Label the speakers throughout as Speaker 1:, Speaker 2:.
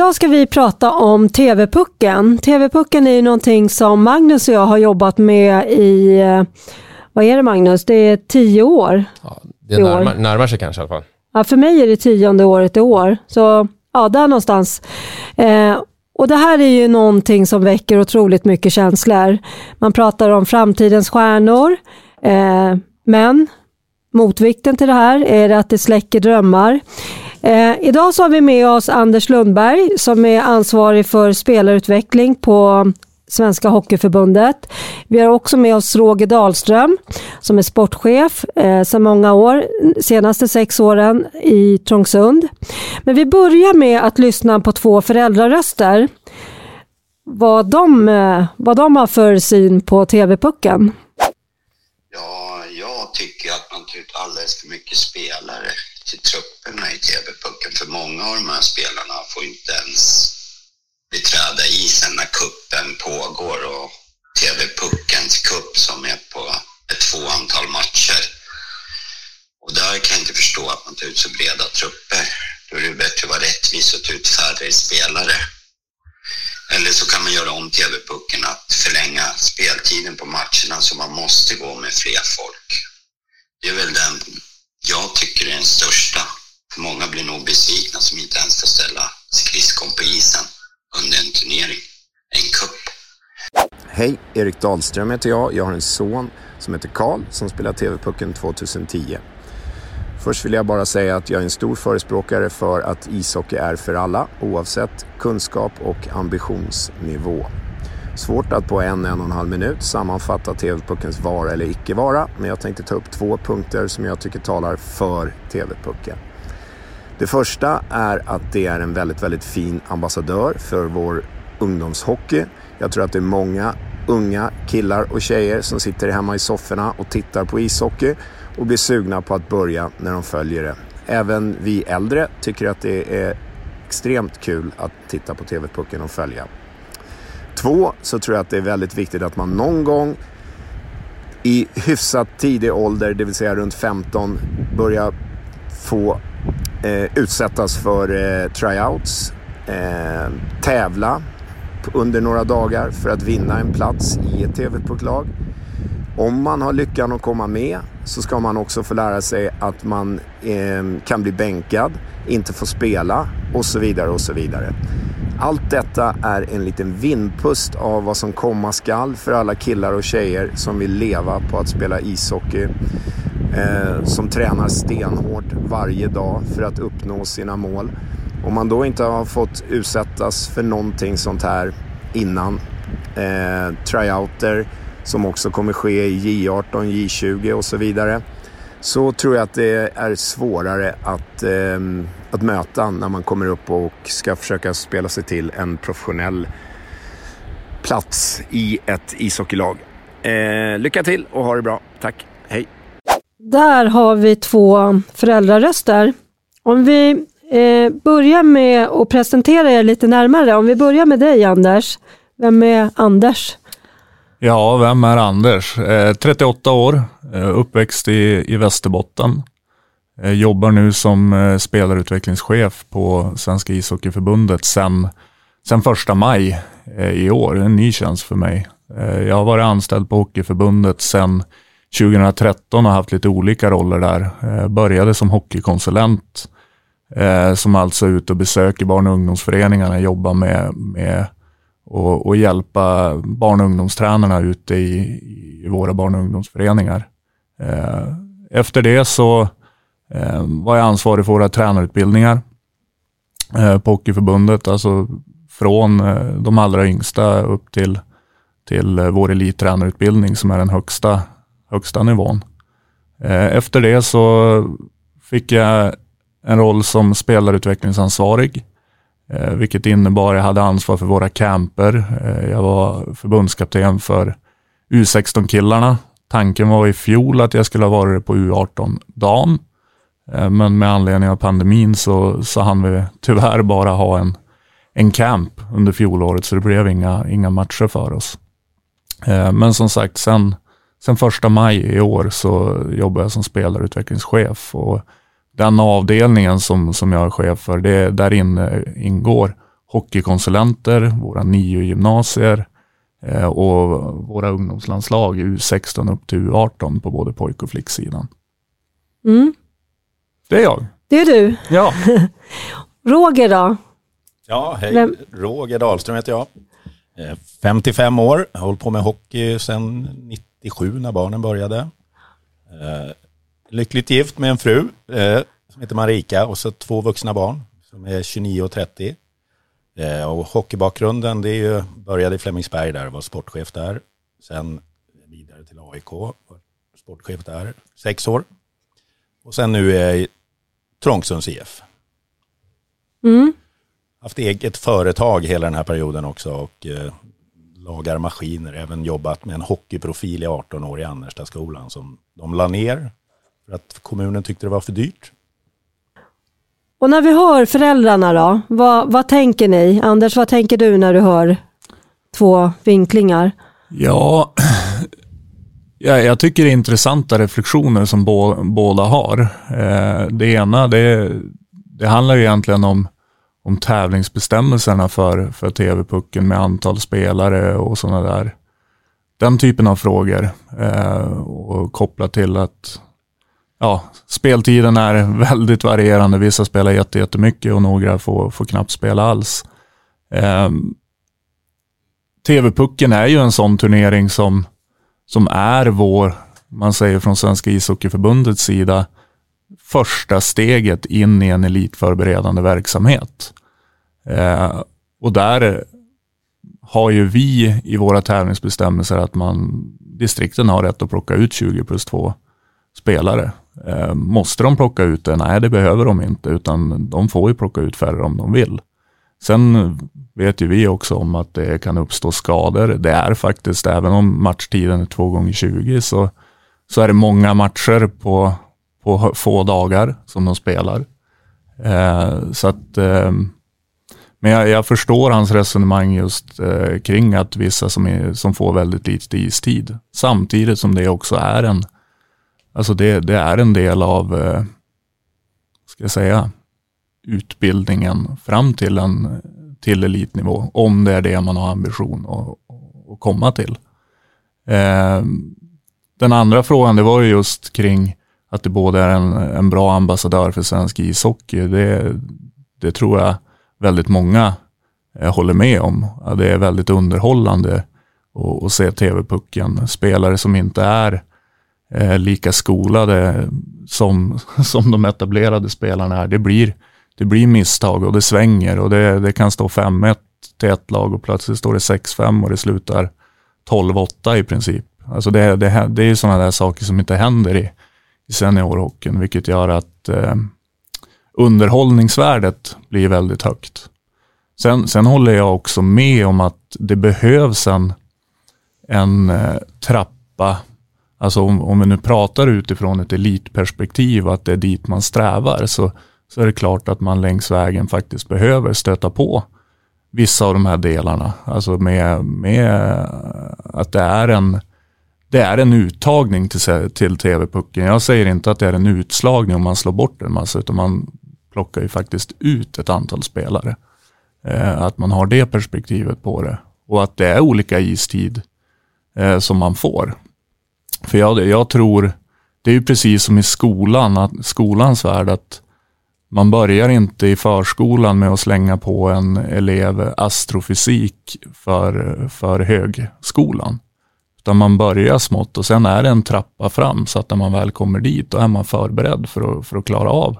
Speaker 1: Idag ska vi prata om TV-pucken. TV-pucken är ju någonting som Magnus och jag har jobbat med i, eh, vad är det Magnus, det är tio år.
Speaker 2: Ja, det närmar, närmar sig kanske i alla fall.
Speaker 1: Ja, för mig är det tionde året i år. Så ja, där någonstans. Eh, och Det här är ju någonting som väcker otroligt mycket känslor. Man pratar om framtidens stjärnor, eh, men motvikten till det här är att det släcker drömmar. Eh, idag så har vi med oss Anders Lundberg som är ansvarig för spelarutveckling på Svenska Hockeyförbundet. Vi har också med oss Roger Dahlström som är sportchef eh, sedan många år, senaste sex åren i Trångsund. Men vi börjar med att lyssna på två föräldraröster. Vad de, eh, vad de har för syn på TV-pucken.
Speaker 3: Ja, jag tycker att man ut alldeles för mycket spelare till trupperna i TV-pucken. För många av de här spelarna får inte ens beträda isen när kuppen pågår och TV-puckens kupp som är på ett få antal matcher. Och där kan jag inte förstå att man tar ut så breda trupper. Då är det bättre att vara rättvis och ta ut färre spelare. Eller så kan man göra om TV-pucken att förlänga speltiden på matcherna så man måste gå med fler folk. Det är väl den jag tycker är den största. För många blir nog besvikna som inte ens får ställa skridskon på isen under en turnering, en kupp.
Speaker 4: Hej, Erik Dahlström heter jag. Jag har en son som heter Karl som spelar TV-pucken 2010. Först vill jag bara säga att jag är en stor förespråkare för att ishockey är för alla oavsett kunskap och ambitionsnivå. Svårt att på en, en och en halv minut sammanfatta TV-puckens vara eller icke vara, men jag tänkte ta upp två punkter som jag tycker talar för TV-pucken. Det första är att det är en väldigt, väldigt fin ambassadör för vår ungdomshockey. Jag tror att det är många unga killar och tjejer som sitter hemma i sofforna och tittar på ishockey och blir sugna på att börja när de följer det. Även vi äldre tycker att det är extremt kul att titta på TV-pucken och följa. Två, så tror jag att det är väldigt viktigt att man någon gång i hyfsat tidig ålder, det vill säga runt 15, börjar få eh, utsättas för eh, tryouts, eh, tävla under några dagar för att vinna en plats i ett TV-pucklag. Om man har lyckan att komma med så ska man också få lära sig att man eh, kan bli bänkad, inte få spela och så vidare och så vidare. Allt detta är en liten vindpust av vad som komma skall för alla killar och tjejer som vill leva på att spela ishockey. Eh, som tränar stenhårt varje dag för att uppnå sina mål. Om man då inte har fått utsättas för någonting sånt här innan, eh, tryouter som också kommer ske i J18, J20 och så vidare, så tror jag att det är svårare att, eh, att möta när man kommer upp och ska försöka spela sig till en professionell plats i ett ishockeylag. Eh, lycka till och ha det bra. Tack. Hej.
Speaker 1: Där har vi två föräldraröster. Om vi eh, börjar med att presentera er lite närmare. Om vi börjar med dig Anders. Vem är Anders?
Speaker 5: Ja, vem är Anders? Eh, 38 år, eh, uppväxt i, i Västerbotten. Eh, jobbar nu som eh, spelarutvecklingschef på Svenska ishockeyförbundet sedan sen första maj eh, i år. En ny tjänst för mig. Eh, jag har varit anställd på Hockeyförbundet sedan 2013 och haft lite olika roller där. Eh, började som hockeykonsulent eh, som alltså är ute och besöker barn och ungdomsföreningarna, jobbar med, med och, och hjälpa barn och ungdomstränarna ute i, i våra barn och ungdomsföreningar. Eh, efter det så Eh, var jag ansvarig för våra tränarutbildningar eh, på Hockeyförbundet, alltså från eh, de allra yngsta upp till, till eh, vår elittränarutbildning som är den högsta, högsta nivån. Eh, efter det så fick jag en roll som spelarutvecklingsansvarig, eh, vilket innebar att jag hade ansvar för våra camper. Eh, jag var förbundskapten för U16-killarna. Tanken var i fjol att jag skulle ha varit på U18-dam, eh, men med anledning av pandemin så, så hann vi tyvärr bara ha en, en camp under fjolåret, så det blev inga, inga matcher för oss. Eh, men som sagt, sen, sen första maj i år så jobbar jag som spelarutvecklingschef och den avdelningen som, som jag är chef för, det, där inne ingår hockeykonsulenter, våra nio gymnasier eh, och våra ungdomslandslag U16 upp till U18 på både pojk och flicksidan.
Speaker 1: Mm.
Speaker 5: Det är jag.
Speaker 1: Det är du.
Speaker 5: Ja.
Speaker 1: Roger då?
Speaker 6: Ja, hej.
Speaker 1: Vem-
Speaker 6: Roger Dahlström heter jag. Eh, 55 år, har hållit på med hockey sedan 97 när barnen började. Lyckligt gift med en fru eh, som heter Marika och så två vuxna barn som är 29 och 30. Eh, Och hockeybakgrunden, det är ju, började i Flemingsberg där, var sportchef där. Sen vidare till AIK, var sportchef där, sex år. Och sen nu är jag i Trångsunds IF.
Speaker 1: Mm.
Speaker 6: haft eget företag hela den här perioden också och eh, lagar maskiner. Även jobbat med en hockeyprofil i 18 år i Annerstaskolan som de la ner för att kommunen tyckte det var för dyrt.
Speaker 1: Och när vi hör föräldrarna då, vad, vad tänker ni? Anders, vad tänker du när du hör två vinklingar?
Speaker 5: Ja, ja, jag tycker det är intressanta reflektioner som bå, båda har. Eh, det ena, det, det handlar ju egentligen om, om tävlingsbestämmelserna för, för TV-pucken med antal spelare och sådana där. Den typen av frågor. Eh, och kopplat till att ja, speltiden är väldigt varierande. Vissa spelar jätte- jättemycket och några får, får knappt spela alls. Eh, TV-pucken är ju en sån turnering som, som är vår, man säger från Svenska ishockeyförbundets sida, första steget in i en elitförberedande verksamhet. Eh, och där har ju vi i våra tävlingsbestämmelser att man, distrikten har rätt att plocka ut 20 plus 2 spelare. Eh, måste de plocka ut det? Nej, det behöver de inte, utan de får ju plocka ut färre om de vill. Sen vet ju vi också om att det kan uppstå skador. Det är faktiskt, även om matchtiden är två gånger 20 så, så är det många matcher på, på få dagar som de spelar. Eh, så att, eh, men jag, jag förstår hans resonemang just eh, kring att vissa som, är, som får väldigt lite istid. Samtidigt som det också är en, alltså det, det är en del av, eh, ska jag säga, utbildningen fram till, en, till elitnivå, om det är det man har ambition att, att komma till. Eh, den andra frågan, det var ju just kring att det både är en, en bra ambassadör för svensk ishockey. Det, det tror jag väldigt många eh, håller med om. Det är väldigt underhållande att, att se TV-pucken. Spelare som inte är eh, lika skolade som, som de etablerade spelarna är. Det blir, det blir misstag och det svänger och det, det kan stå 5-1 till ett lag och plötsligt står det 6-5 och det slutar 12-8 i princip. Alltså det, det, det är ju sådana där saker som inte händer i, i seniorhockeyn, vilket gör att eh, underhållningsvärdet blir väldigt högt. Sen, sen håller jag också med om att det behövs en, en eh, trappa, alltså om, om vi nu pratar utifrån ett elitperspektiv, att det är dit man strävar, så, så är det klart att man längs vägen faktiskt behöver stöta på vissa av de här delarna. Alltså med, med att det är en, det är en uttagning till, till TV-pucken. Jag säger inte att det är en utslagning om man slår bort en massa, utan man plockar ju faktiskt ut ett antal spelare. Eh, att man har det perspektivet på det. Och att det är olika istid eh, som man får. För jag, jag tror, det är ju precis som i skolan, att skolans värld, att man börjar inte i förskolan med att slänga på en elev astrofysik för, för högskolan. Utan man börjar smått och sen är det en trappa fram så att när man väl kommer dit då är man förberedd för att, för att klara av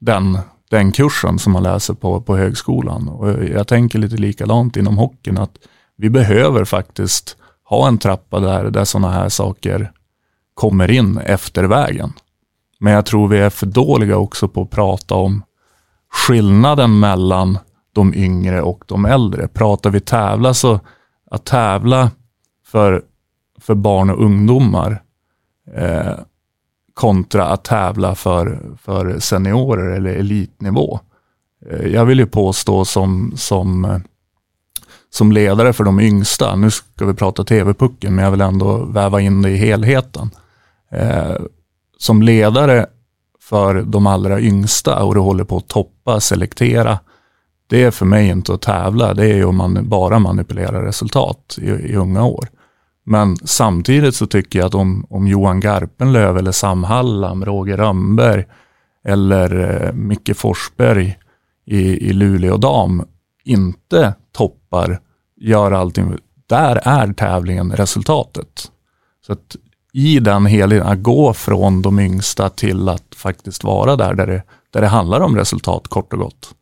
Speaker 5: den, den kursen som man läser på, på högskolan. Och jag tänker lite likadant inom hockeyn att vi behöver faktiskt ha en trappa där, där sådana här saker kommer in efter vägen. Men jag tror vi är för dåliga också på att prata om skillnaden mellan de yngre och de äldre. Pratar vi tävla så att tävla för, för barn och ungdomar eh, kontra att tävla för, för seniorer eller elitnivå. Eh, jag vill ju påstå som, som, eh, som ledare för de yngsta, nu ska vi prata TV-pucken, men jag vill ändå väva in det i helheten. Eh, som ledare för de allra yngsta och du håller på att toppa, selektera, det är för mig inte att tävla, det är ju om man bara manipulerar resultat i, i unga år. Men samtidigt så tycker jag att om, om Johan Garpenlöv eller Sam Hallam, Roger Rönnberg eller eh, Micke Forsberg i, i Luleå dam inte toppar, gör allting, där är tävlingen resultatet. Så att i den helheten, att gå från de yngsta till att faktiskt vara där, där det, där det handlar om resultat kort och gott.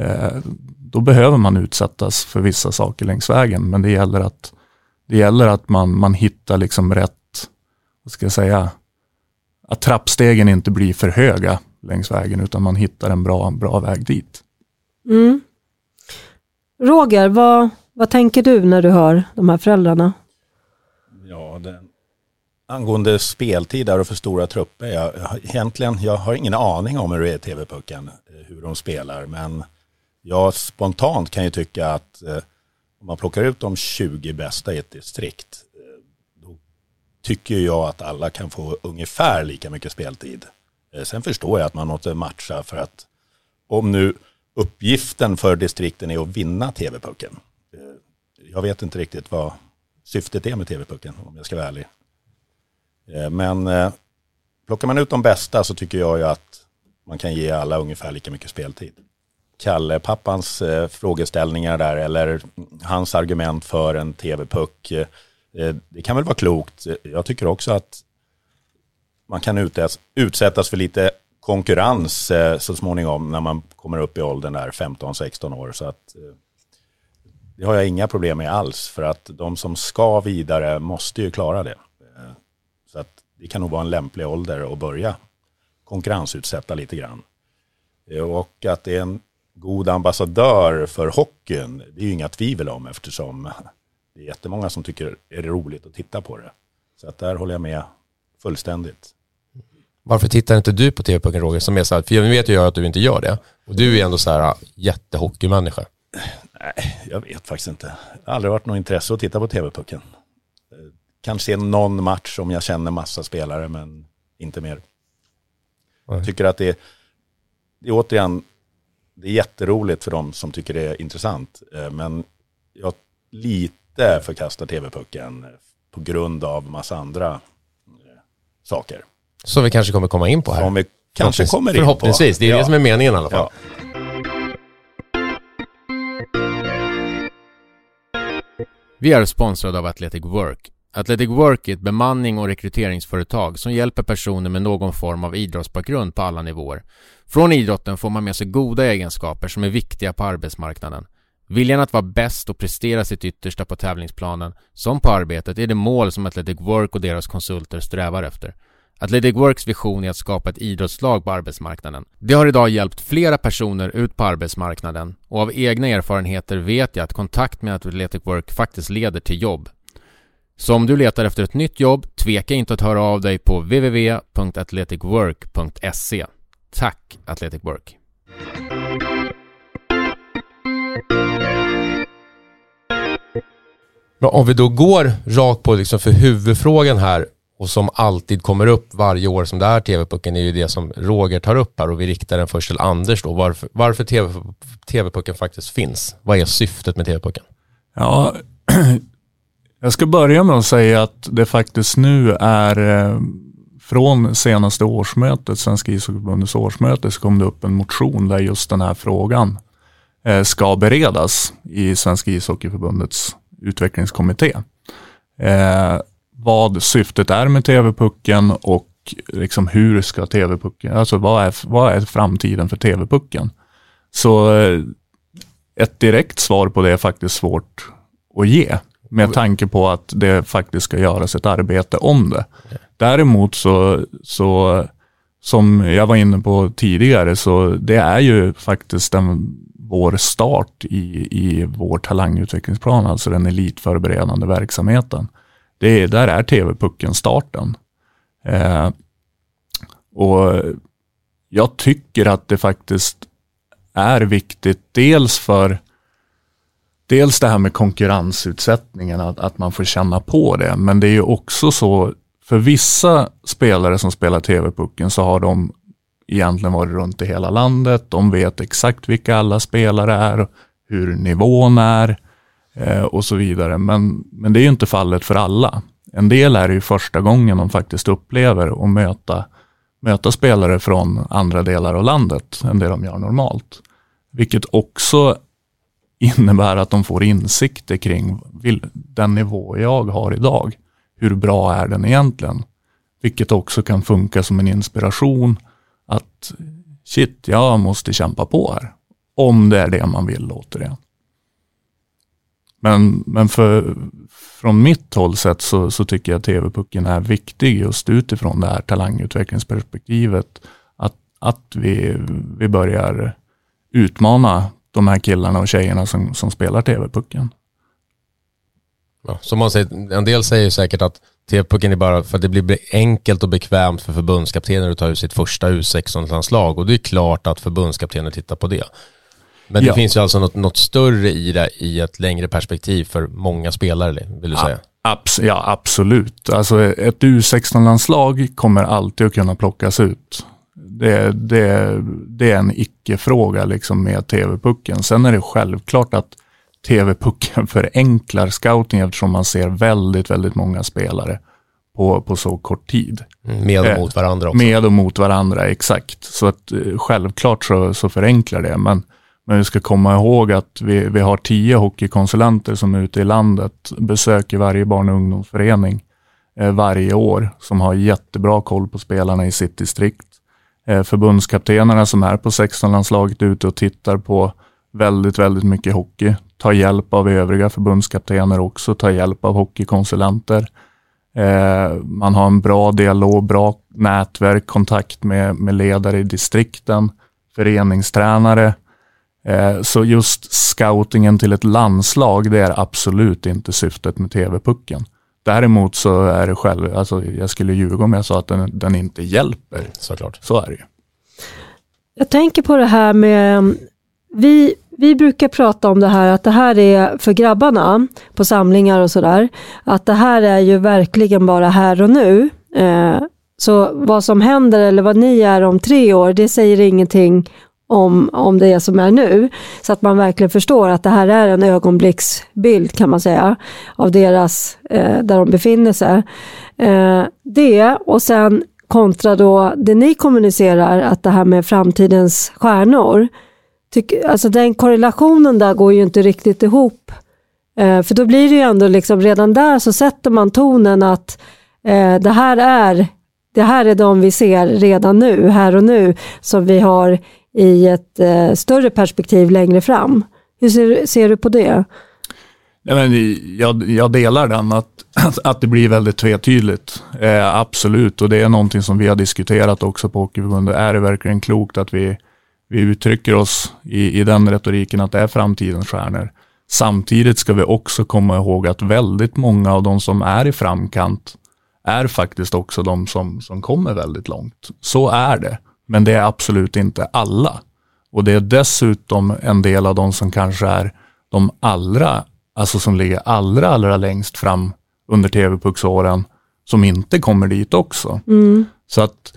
Speaker 5: Eh, då behöver man utsättas för vissa saker längs vägen, men det gäller att, det gäller att man, man hittar liksom rätt, vad ska jag säga, att trappstegen inte blir för höga längs vägen, utan man hittar en bra, bra väg dit.
Speaker 1: Mm. Roger, vad, vad tänker du när du hör de här föräldrarna?
Speaker 6: Ja, det, angående speltid där och för stora trupper. Jag, jag, egentligen, jag har ingen aning om hur det är i TV-pucken, eh, hur de spelar, men jag spontant kan ju tycka att eh, om man plockar ut de 20 bästa i ett distrikt, eh, då tycker jag att alla kan få ungefär lika mycket speltid. Eh, sen förstår jag att man måste matcha för att om nu uppgiften för distrikten är att vinna TV-pucken. Eh, jag vet inte riktigt vad syftet är med TV-pucken om jag ska vara ärlig. Eh, men eh, plockar man ut de bästa så tycker jag ju att man kan ge alla ungefär lika mycket speltid. Kalle, pappans frågeställningar där eller hans argument för en tv-puck. Det kan väl vara klokt. Jag tycker också att man kan utsättas för lite konkurrens eh, så småningom när man kommer upp i åldern där 15-16 år. Så att, eh, det har jag inga problem med alls för att de som ska vidare måste ju klara det. Eh, så att det kan nog vara en lämplig ålder att börja konkurrensutsätta lite grann. Eh, och att det är en god ambassadör för hockeyn, det är ju inga tvivel om eftersom det är jättemånga som tycker det är roligt att titta på det. Så att där håller jag med fullständigt.
Speaker 2: Varför tittar inte du på TV-pucken Roger? Som är så här, för jag vet ju att du inte gör det. Och du är ändå så här jättehockeymänniska.
Speaker 6: Nej, jag vet faktiskt inte. Det har aldrig varit något intresse att titta på TV-pucken. Kanske se någon match om jag känner massa spelare, men inte mer. Jag tycker att det är, det är återigen det är jätteroligt för de som tycker det är intressant. Eh, men jag lite förkastar TV-pucken på grund av massa andra eh, saker.
Speaker 2: Som vi kanske kommer komma in på här.
Speaker 6: Som vi kanske kommer in på.
Speaker 2: Förhoppningsvis, det är ja. det som är meningen i alla fall. Ja. Vi är sponsrade av Athletic Work. Athletic Work är ett bemanning och rekryteringsföretag som hjälper personer med någon form av idrottsbakgrund på alla nivåer. Från idrotten får man med sig goda egenskaper som är viktiga på arbetsmarknaden. Viljan att vara bäst och prestera sitt yttersta på tävlingsplanen, som på arbetet, är det mål som Athletic Work och deras konsulter strävar efter. Athletic Works vision är att skapa ett idrottslag på arbetsmarknaden. Det har idag hjälpt flera personer ut på arbetsmarknaden och av egna erfarenheter vet jag att kontakt med Athletic Work faktiskt leder till jobb. Så om du letar efter ett nytt jobb, tveka inte att höra av dig på www.athleticwork.se. Tack Athletic Work! Men om vi då går rakt på liksom för huvudfrågan här och som alltid kommer upp varje år som det är TV-pucken är ju det som Roger tar upp här och vi riktar den först till Anders då. Varför, varför TV-pucken faktiskt finns. Vad är syftet med TV-pucken?
Speaker 5: Ja, jag ska börja med att säga att det faktiskt nu är eh, från senaste årsmötet, Svenska ishockeyförbundets årsmöte, så kom det upp en motion där just den här frågan eh, ska beredas i Svenska ishockeyförbundets utvecklingskommitté. Eh, vad syftet är med TV-pucken och liksom hur ska TV-pucken, alltså vad är, vad är framtiden för TV-pucken? Så eh, ett direkt svar på det är faktiskt svårt att ge med tanke på att det faktiskt ska göras ett arbete om det. Däremot så, så som jag var inne på tidigare, så det är ju faktiskt den, vår start i, i vår talangutvecklingsplan, alltså den elitförberedande verksamheten. Det, där är TV-pucken starten. Eh, och jag tycker att det faktiskt är viktigt, dels för dels det här med konkurrensutsättningen, att, att man får känna på det. Men det är ju också så, för vissa spelare som spelar TV-pucken så har de egentligen varit runt i hela landet. De vet exakt vilka alla spelare är, hur nivån är eh, Eh, och så vidare. Men, men det är ju inte fallet för alla. En del är det ju första gången de faktiskt upplever att möta, möta spelare från andra delar av landet än det de gör normalt. Vilket också innebär att de får insikter kring den nivå jag har idag. Hur bra är den egentligen? Vilket också kan funka som en inspiration att shit, jag måste kämpa på här. Om det är det man vill återigen. Men, men för, från mitt håll sett så, så tycker jag att TV-pucken är viktig just utifrån det här talangutvecklingsperspektivet. Att, att vi, vi börjar utmana de här killarna och tjejerna som, som spelar TV-pucken.
Speaker 2: Ja, som man säger, en del säger säkert att TV-pucken är bara för att det blir enkelt och bekvämt för förbundskaptener att ta ut sitt första U16-landslag och det är klart att förbundskaptener tittar på det. Men det ja. finns ju alltså något, något, större i det i ett längre perspektiv för många spelare, vill du säga?
Speaker 5: Abs ja, absolut. Alltså ett U16-landslag kommer alltid att kunna plockas ut. Det, det, det är en icke-fråga liksom med TV-pucken. Sen är det självklart att TV-pucken förenklar scouting eftersom man ser väldigt, väldigt många spelare på, på så kort tid.
Speaker 2: Mm, med och mot varandra också.
Speaker 5: Med och mot varandra, exakt. Så att eh, självklart så, så förenklar det. Men, men vi ska komma ihåg att vi, vi har tio hockeykonsulenter som är ute i landet, besöker varje barn och ungdomsförening eh, varje år, som har jättebra koll på spelarna i sitt distrikt. Eh, förbundskaptenerna som är på 16-landslaget ute och tittar på väldigt, väldigt mycket hockey. Tar hjälp av övriga förbundskaptener också, tar hjälp av hockeykonsulenter. Eh, man har en bra dialog, bra nätverk, kontakt med, med ledare i distrikten, föreningstränare. Eh, så just scoutingen till ett landslag, det är absolut inte syftet med TV-pucken. Däremot så är det själv, alltså jag skulle ljuga om jag sa att den, den inte hjälper.
Speaker 2: Såklart.
Speaker 5: Så är det ju.
Speaker 1: Jag tänker på det här med, vi, vi brukar prata om det här att det här är för grabbarna på samlingar och sådär. Att det här är ju verkligen bara här och nu. Eh, så vad som händer eller vad ni är om tre år, det säger ingenting om, om det som är nu. Så att man verkligen förstår att det här är en ögonblicksbild kan man säga av deras, eh, där de befinner sig. Eh, det och sen kontra då det ni kommunicerar, att det här med framtidens stjärnor. Tyck, alltså den korrelationen där går ju inte riktigt ihop. Eh, för då blir det ju ändå liksom, redan där så sätter man tonen att eh, det här är det här är de vi ser redan nu, här och nu, som vi har i ett eh, större perspektiv längre fram. Hur ser, ser du på det?
Speaker 5: Ja, men jag, jag delar den, att, att det blir väldigt tvetydigt. Eh, absolut, och det är någonting som vi har diskuterat också på Hockeyförbundet. Är det verkligen klokt att vi, vi uttrycker oss i, i den retoriken att det är framtidens stjärnor? Samtidigt ska vi också komma ihåg att väldigt många av de som är i framkant är faktiskt också de som, som kommer väldigt långt. Så är det. Men det är absolut inte alla. Och det är dessutom en del av de som kanske är de allra, alltså som ligger allra, allra längst fram under TV-pucksåren som inte kommer dit också. Mm. Så att,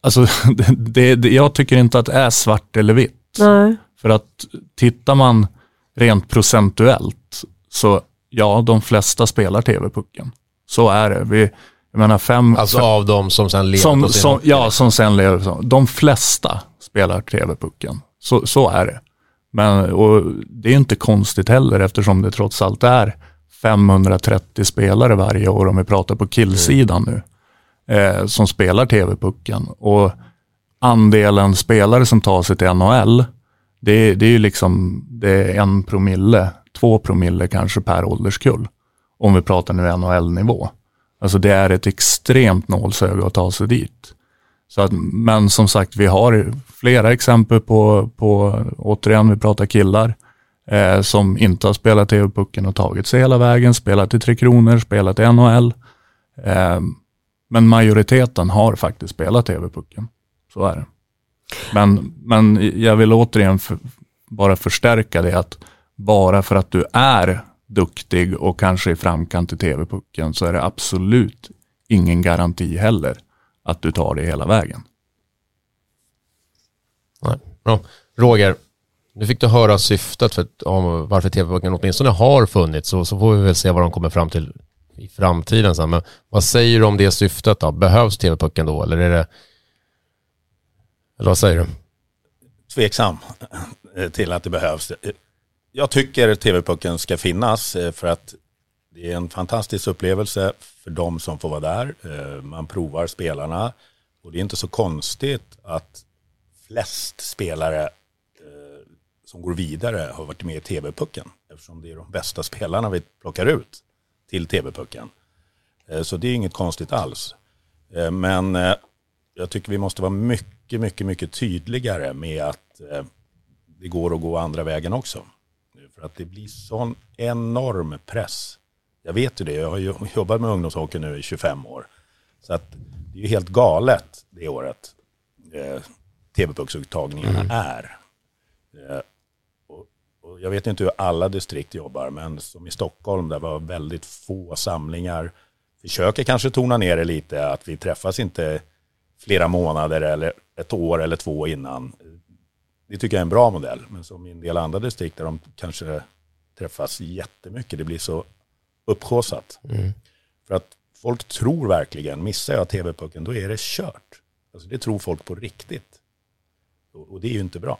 Speaker 5: alltså, det, det, jag tycker inte att det är svart eller vitt.
Speaker 1: Nej.
Speaker 5: För att tittar man rent procentuellt så ja, de flesta spelar TV-pucken. Så är det. Vi, jag menar fem...
Speaker 2: Alltså av de som sen lever
Speaker 5: som,
Speaker 2: på sin
Speaker 5: som, Ja, som sen lever. De flesta spelar TV-pucken. Så, så är det. Men, och det är inte konstigt heller eftersom det trots allt är 530 spelare varje år om vi pratar på killsidan nu. Eh, som spelar TV-pucken. Och andelen spelare som tar sig till NHL, det, det är ju liksom det är en promille, två promille kanske per ålderskull. Om vi pratar nu NHL-nivå. Alltså det är ett extremt nålsöga att ta sig dit. Så att, men som sagt, vi har flera exempel på, på återigen, vi pratar killar, eh, som inte har spelat TV-pucken och tagit sig hela vägen, spelat i Tre Kronor, spelat i NHL. Eh, men majoriteten har faktiskt spelat TV-pucken. Så är det. Men, men jag vill återigen för, bara förstärka det att bara för att du är duktig och kanske i framkant i TV-pucken så är det absolut ingen garanti heller att du tar det hela vägen.
Speaker 2: Nej. Bra. Roger, nu fick du höra syftet för, om varför TV-pucken åtminstone har funnits så, så får vi väl se vad de kommer fram till i framtiden sen. Men vad säger du om det syftet då? Behövs TV-pucken då eller är det eller vad säger du?
Speaker 6: Tveksam till att det behövs. Jag tycker TV-pucken ska finnas eh, för att det är en fantastisk upplevelse för de som får vara där. Eh, man provar spelarna och det är inte så konstigt att flest spelare eh, som går vidare har varit med i TV-pucken eftersom det är de bästa spelarna vi plockar ut till TV-pucken. Så det är inget konstigt alls. Men jag tycker vi måste vara mycket, mycket, mycket tydligare med att det går att gå andra vägen också. För att det blir sån enorm press. Jag vet ju det, jag har jobbat med ungdomshockey nu i 25 år. Så att det är ju helt galet det året eh, TV-pucksuttagningarna mm. är. Eh, och, och, jag vet inte hur alla distrikt jobbar, men som i Stockholm där var väldigt få samlingar. Försöker kanske tona ner det lite, att vi träffas inte flera månader eller ett år eller två innan det tycker jag är en bra modell. Men som i en del andra distrikt där de kanske träffas jättemycket, det blir så uppsjåsat. Mm. För att folk tror verkligen, missar jag TV-pucken då är det kört. Alltså det tror folk på riktigt. Och, och det är ju inte bra.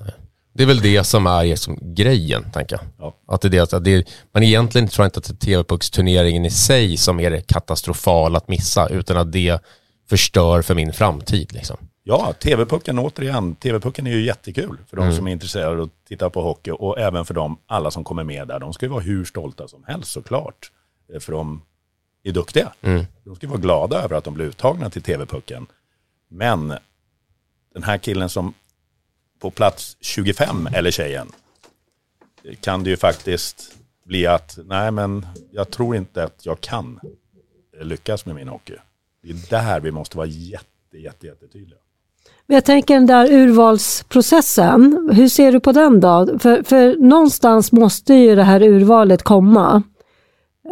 Speaker 2: Nej. Det är väl det som är liksom grejen, tänker jag. Ja. Att det är det, att det är, man egentligen tror inte att det är TV-pucksturneringen i sig som är det katastrofala att missa, utan att det förstör för min framtid. Liksom.
Speaker 6: Ja, TV-pucken återigen. TV-pucken är ju jättekul för de mm. som är intresserade av att titta på hockey och även för de alla som kommer med där. De ska ju vara hur stolta som helst såklart. Eh, för de är duktiga. Mm. De ska vara glada över att de blir uttagna till TV-pucken. Men den här killen som på plats 25, eller tjejen, kan det ju faktiskt bli att, nej men jag tror inte att jag kan lyckas med min hockey. Det är där vi måste vara jätte, jätte, jättetydliga.
Speaker 1: Jag tänker den där urvalsprocessen, hur ser du på den då? För, för någonstans måste ju det här urvalet komma.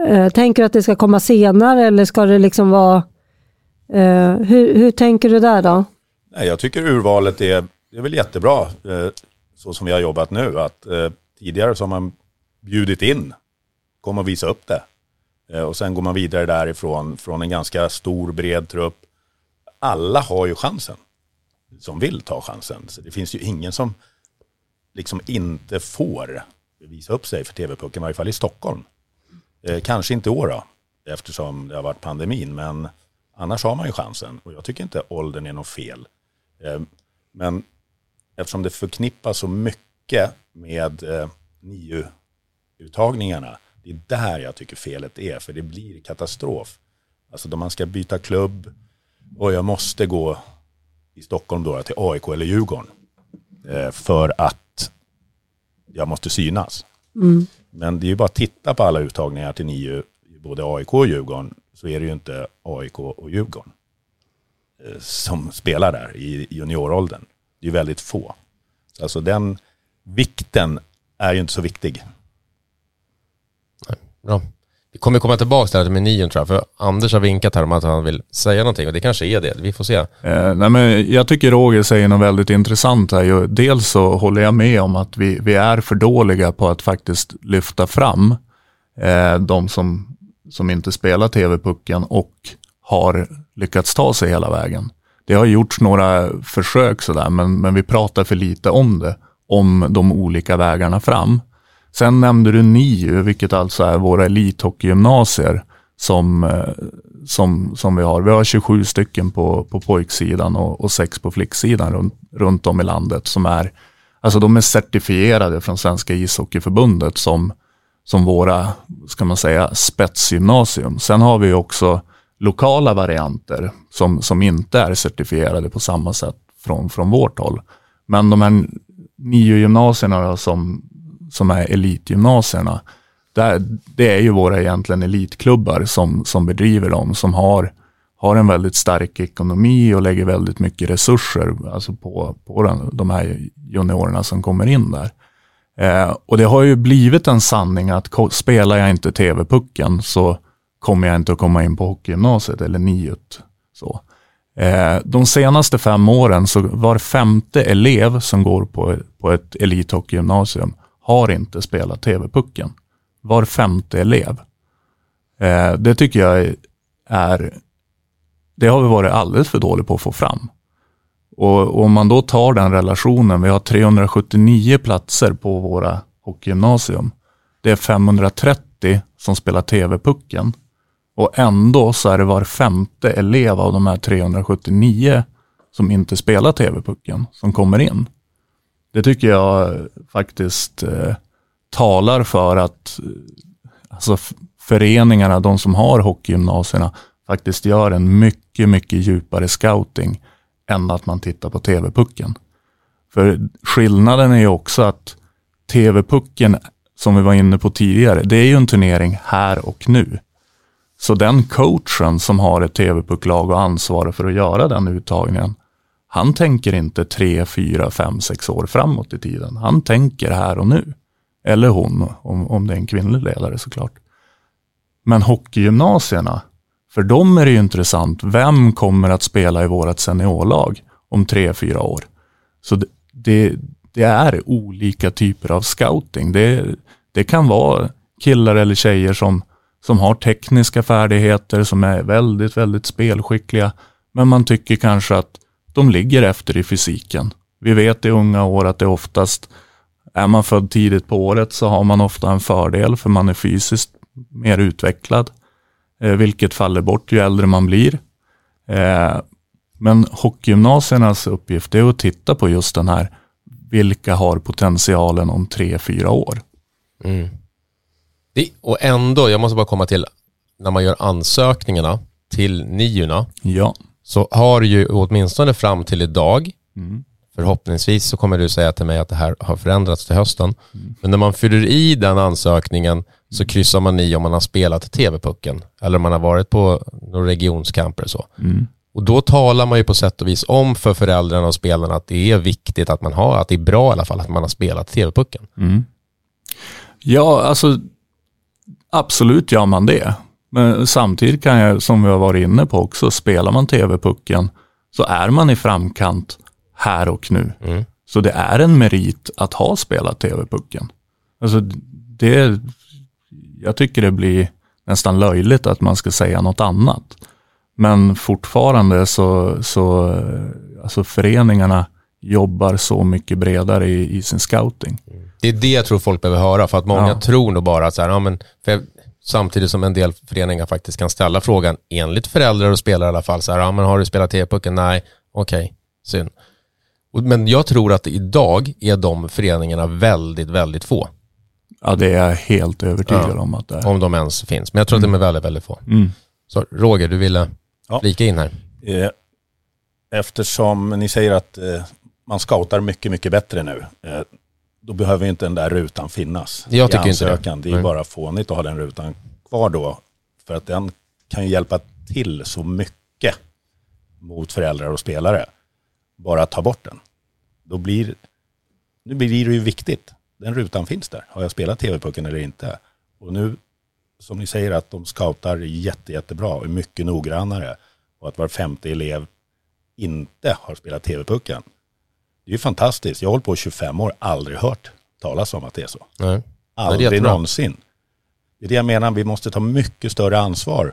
Speaker 1: Eh, tänker du att det ska komma senare eller ska det liksom vara... Eh, hur, hur tänker du där då?
Speaker 6: Nej, jag tycker urvalet är, är väl jättebra, eh, så som vi har jobbat nu. Att, eh, tidigare så har man bjudit in, kom och visa upp det. Eh, och sen går man vidare därifrån, från en ganska stor, bred trupp. Alla har ju chansen som vill ta chansen. Så det finns ju ingen som liksom inte får visa upp sig för TV-pucken, i varje fall i Stockholm. Eh, kanske inte i år då, eftersom det har varit pandemin, men annars har man ju chansen. Och jag tycker inte åldern är något fel. Eh, men eftersom det förknippas så mycket med eh, NIU-uttagningarna, det är där jag tycker felet är, för det blir katastrof. Alltså då man ska byta klubb och jag måste gå i Stockholm då till AIK eller Djurgården. Eh, för att jag måste synas. Mm. Men det är ju bara att titta på alla uttagningar till NIU, både AIK och Djurgården, så är det ju inte AIK och Djurgården eh, som spelar där i junioråldern. Det är väldigt få. Alltså den vikten är ju inte så viktig.
Speaker 2: Nej, bra. Vi kommer komma tillbaka till menyn tror jag, för Anders har vinkat här om att han vill säga någonting och det kanske är det, vi får se.
Speaker 5: Eh, nej men jag tycker Roger säger något väldigt intressant här. Dels så håller jag med om att vi, vi är för dåliga på att faktiskt lyfta fram eh, de som, som inte spelar TV-pucken och har lyckats ta sig hela vägen. Det har gjorts några försök sådär, men, men vi pratar för lite om det, om de olika vägarna fram. Sen nämnde du NIU, vilket alltså är våra elithockeygymnasier som, eh, som, som vi har. Vi har 27 stycken på, på pojksidan och, och sex på flicksidan runt, runt om i landet som är, alltså de är certifierade från Svenska ishockeyförbundet som, som våra, ska man säga, spetsgymnasium. Sen har vi också lokala varianter som, som inte är certifierade på samma sätt från, från vårt håll. Men de här nio gymnasierna som, som är elitgymnasierna, där, det är ju våra egentligen elitklubbar som, som bedriver dem, som har, har en väldigt stark ekonomi och lägger väldigt mycket resurser alltså på, på den, de här juniorerna som kommer in där. Eh, och det har ju blivit en sanning att spelar jag inte TV-pucken så kommer jag inte att komma in på hockeygymnasiet eller niut. Så. Eh, de senaste fem åren så var femte elev som går på, på ett elithockeygymnasium har inte spelat TV-pucken. Var femte elev. Eh, det tycker jag är, det har vi varit alldeles för dåliga på att få fram. Och om man då tar den relationen, vi har 379 platser på våra hockeygymnasium. Det är 530 som spelar TV-pucken. Och ändå så är det var femte elev av de här 379 som inte spelar TV-pucken som kommer in. Det tycker jag faktiskt eh, talar för att eh, alltså, föreningarna, de som har hockeygymnasierna, faktiskt gör en mycket, mycket djupare scouting än att man tittar på TV-pucken. För skillnaden är ju också att TV-pucken, som vi var inne på tidigare, det är ju en turnering här och nu. Så den coachen som har ett TV-pucklag och ansvarar för att göra den uttagningen, han tänker inte tre, fyra, fem, sex år framåt i tiden. Han tänker här och nu. Eller hon, om, om det är en kvinnlig ledare såklart. Men hockeygymnasierna, för dem är det ju intressant. Vem kommer att spela i vårt seniorlag om tre, fyra år? Så det, det, det är olika typer av scouting. Det, det kan vara killar eller tjejer som som har tekniska färdigheter, som är väldigt, väldigt spelskickliga. Men man tycker kanske att de ligger efter i fysiken. Vi vet i unga år att det oftast, är man född tidigt på året så har man ofta en fördel för man är fysiskt mer utvecklad. Eh, vilket faller bort ju äldre man blir. Eh, men hockeygymnasiernas uppgift är att titta på just den här, vilka har potentialen om tre, fyra år. Mm.
Speaker 2: Det, och ändå, jag måste bara komma till, när man gör ansökningarna till niorna,
Speaker 5: ja.
Speaker 2: Så har ju åtminstone fram till idag, mm. förhoppningsvis så kommer du säga till mig att det här har förändrats till hösten, mm. men när man fyller i den ansökningen så mm. kryssar man i om man har spelat TV-pucken eller om man har varit på några regionskamper så. Mm. Och då talar man ju på sätt och vis om för föräldrarna och spelarna att det är viktigt att man har, att det är bra i alla fall att man har spelat TV-pucken.
Speaker 5: Mm. Ja, alltså Absolut gör man det. Men samtidigt kan jag, som vi har varit inne på också, spelar man TV-pucken så är man i framkant här och nu. Mm. Så det är en merit att ha spelat TV-pucken. Alltså det, jag tycker det blir nästan löjligt att man ska säga något annat. Men fortfarande så, så alltså föreningarna jobbar så mycket bredare i, i sin scouting.
Speaker 2: Det är det jag tror folk behöver höra, för att många ja. tror nog bara att så här, ja, men, jag, samtidigt som en del föreningar faktiskt kan ställa frågan, enligt föräldrar och spelare i alla fall, så här, ja, men har du spelat TV-pucken? Nej, okej, okay, synd. Men jag tror att idag är de föreningarna väldigt, väldigt få.
Speaker 5: Ja, det är jag helt övertygad ja, om att det är.
Speaker 2: Om de ens finns, men jag tror mm. att de är väldigt, väldigt få. Mm. Så Roger, du ville ja. flika in här.
Speaker 6: Eh, eftersom ni säger att eh, man scoutar mycket, mycket bättre nu. Då behöver inte den där rutan finnas.
Speaker 2: Jag tycker ansökan.
Speaker 6: inte det. Det är bara fånigt att ha den rutan kvar då. För att den kan ju hjälpa till så mycket mot föräldrar och spelare. Bara att ta bort den. Då blir, nu blir det ju viktigt. Den rutan finns där. Har jag spelat TV-pucken eller inte? Och nu, som ni säger, att de scoutar jätte, jättebra och är mycket noggrannare. Och att var femte elev inte har spelat TV-pucken. Det är ju fantastiskt. Jag har hållit på i 25 år, aldrig hört talas om att det är så. Nej. Aldrig det är någonsin. Det är det jag menar, vi måste ta mycket större ansvar.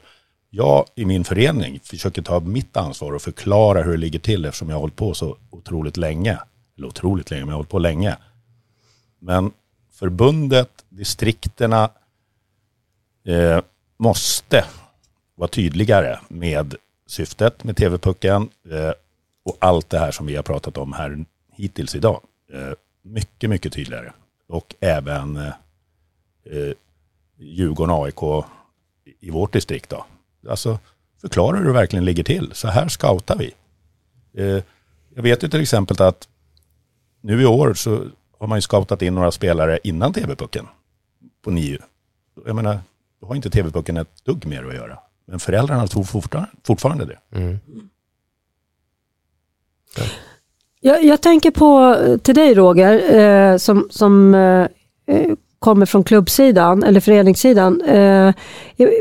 Speaker 6: Jag i min förening försöker ta mitt ansvar och förklara hur det ligger till eftersom jag har hållit på så otroligt länge. Eller otroligt länge, men jag har hållit på länge. Men förbundet, distrikterna eh, måste vara tydligare med syftet med TV-pucken eh, och allt det här som vi har pratat om här hittills idag. Eh, mycket, mycket tydligare. Och även eh, eh Djurgården, AIK i vårt distrikt då. Alltså förklara hur det verkligen ligger till. Så här scoutar vi. Eh, jag vet ju till exempel att nu i år så har man ju scoutat in några spelare innan TV-pucken på NIU. Jag menar, då har inte TV-pucken ett dugg mer att göra. Men föräldrarna tror fortfarande, fortfarande det. Mm.
Speaker 1: Jag, jag, tänker på, eh, till dig Roger, eh, som, som eh, eh kommer från klubbsidan eller föreningssidan. Eh,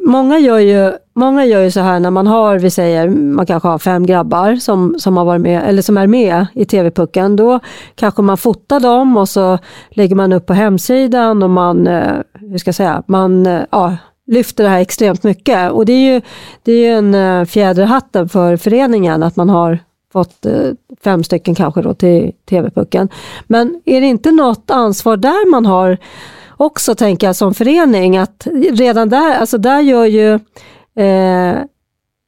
Speaker 1: många, gör ju, många gör ju så här när man har, vi säger, man kanske har fem grabbar som, som, har varit med, eller som är med i TV-pucken. Då kanske man fotar dem och så lägger man upp på hemsidan och man, eh, hur ska jag säga, man eh, ja, lyfter det här extremt mycket. Och det är ju, det är ju en eh, fjäder i hatten för föreningen att man har fått eh, fem stycken kanske då till TV-pucken. Men är det inte något ansvar där man har också tänka jag som förening att redan där, alltså där gör ju eh,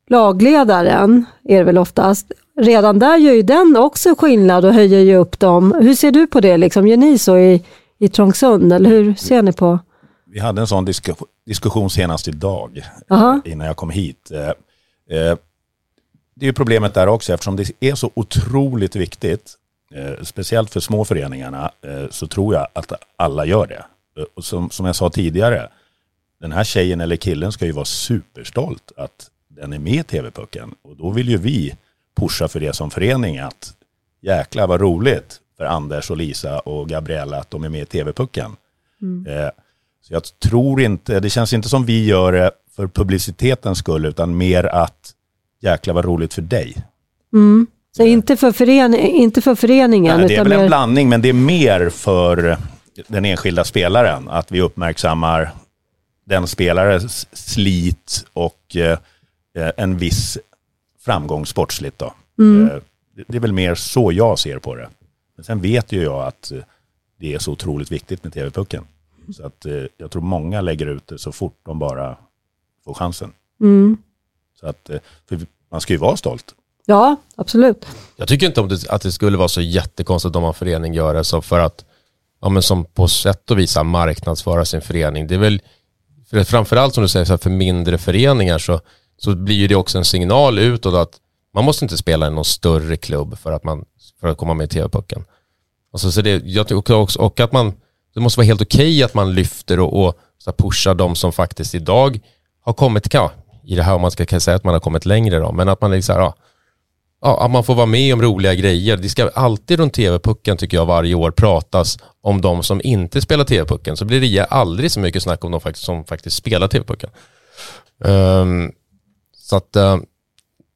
Speaker 1: lagledaren, är det väl oftast, redan där gör ju den också skillnad och höjer ju upp dem. Hur ser du på det, liksom? gör ni så i, i Trångsund eller hur ser ni på?
Speaker 6: Vi hade en sån disk diskussion senast idag, Aha. innan jag kom hit. Eh, eh, det är problemet där också, eftersom det är så otroligt viktigt, eh, speciellt för små föreningarna, eh, så tror jag att alla gör det. Och som, som jag sa tidigare, den här tjejen eller killen ska ju vara superstolt att den är med i TV-pucken. Och då vill ju vi pusha för det som förening att jäkla vad roligt för Anders och Lisa och Gabriella att de är med i TV-pucken. Mm. Eh, så jag tror inte, det känns inte som vi gör det för publicitetens skull utan mer att jäkla vad roligt för dig.
Speaker 1: Mm. Så inte för, fören inte för föreningen?
Speaker 6: Nej, det är väl en blandning men det är mer för den enskilda spelaren. Att vi uppmärksammar den spelares slit och eh, en viss framgång sportsligt. Då. Mm. Eh, det är väl mer så jag ser på det. Men sen vet ju jag att eh, det är så otroligt viktigt med TV-pucken. Så att eh, jag tror många lägger ut det så fort de bara får chansen. Mm. Så att, eh, för man ska ju vara stolt.
Speaker 1: Ja, absolut.
Speaker 2: Jag tycker inte om det, att det skulle vara så jättekonstigt om en förening gör det så för att ja, men som på sätt och vis marknadsföra sin förening. Det är väl för framförallt som du säger, för mindre föreningar så, så blir det också en signal utåt att man måste inte spela i någon större klubb för att, man, för att komma med i TV-pucken. Alltså, så det, jag tycker också, och att man, det måste vara helt okej okay att man lyfter och, och så pushar de som faktiskt idag har kommit, i det här om man ska säga att man har kommit längre då, men att man liksom, ja, ja, att man får vara med om roliga grejer. Det ska alltid runt TV-pucken tycker jag varje år pratas om de som inte spelar TV-pucken. Så blir det aldrig så mycket snack om de som faktiskt spelar TV-pucken. Um, ehm, så att uh,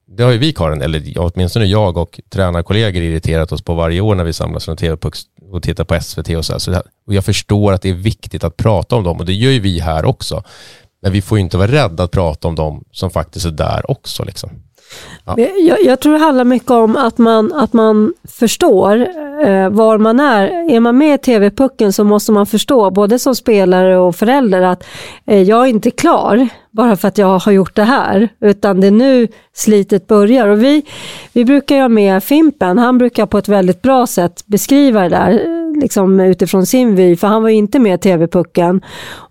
Speaker 2: det har ju vi Karin, eller åtminstone jag och tränarkollegor irriterat oss på varje år när vi samlas från TV-puck och tittar på SVT och så, här. så här. Och jag förstår att det är viktigt att prata om dem och det gör ju vi här också. Men vi får ju inte vara rädda att prata om dem som faktiskt är där också. Liksom.
Speaker 1: Ja. Jag, jag, tror det handlar mycket om att man, att man förstår eh, var man är. Är man med i TV-pucken så måste man förstå, både som spelare och förälder, att eh, jag är inte klar bara för att jag har gjort det här, utan det är nu slitet börjar. Och vi, vi brukar ju ha med Fimpen, han brukar på ett väldigt bra sätt beskriva det där liksom utifrån sin vy, för han var ju inte med i TV-pucken.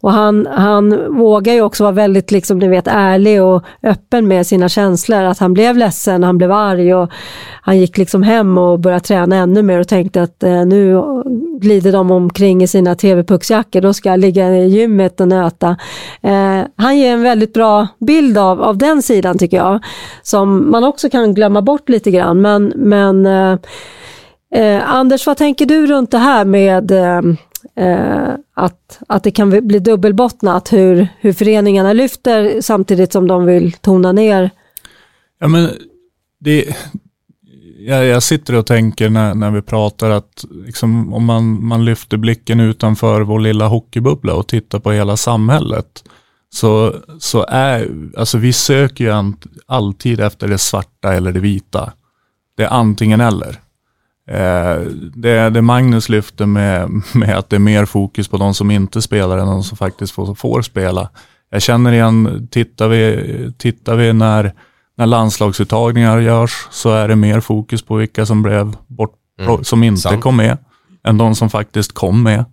Speaker 1: Och han, han vågar ju också vara väldigt liksom, ni vet, ärlig och öppen med sina känslor, att han blev ledsen, han blev arg och han gick liksom hem och började träna ännu mer och tänkte att eh, nu glider de omkring i sina TV-pucksjackor, då ska jag ligga i gymmet och nöta. Eh, han ger en väldigt bra bild av, av den sidan tycker jag, som man också kan glömma bort lite grann. Men, men eh, eh Anders, vad tänker du runt det här med eh, eh att, att det kan bli dubbelbottnat, hur, hur föreningarna lyfter samtidigt som de vill tona ner?
Speaker 5: Ja, men det, jag, jag sitter och tänker när, när vi pratar att liksom, om man, man lyfter blicken utanför vår lilla hockeybubbla och tittar på hela samhället så, så är, alltså vi söker ju alltid efter det svarta eller det vita. Det är antingen eller. Eh, det, det Magnus lyfter med, med att det är mer fokus på de som inte spelar än de som faktiskt får, får spela. Jag känner igen, tittar vi, tittar vi när, när landslagsuttagningar görs så är det mer fokus på vilka som blev bort,
Speaker 2: Mm,
Speaker 5: som inte
Speaker 2: sant.
Speaker 5: kom med än de som faktiskt kom med.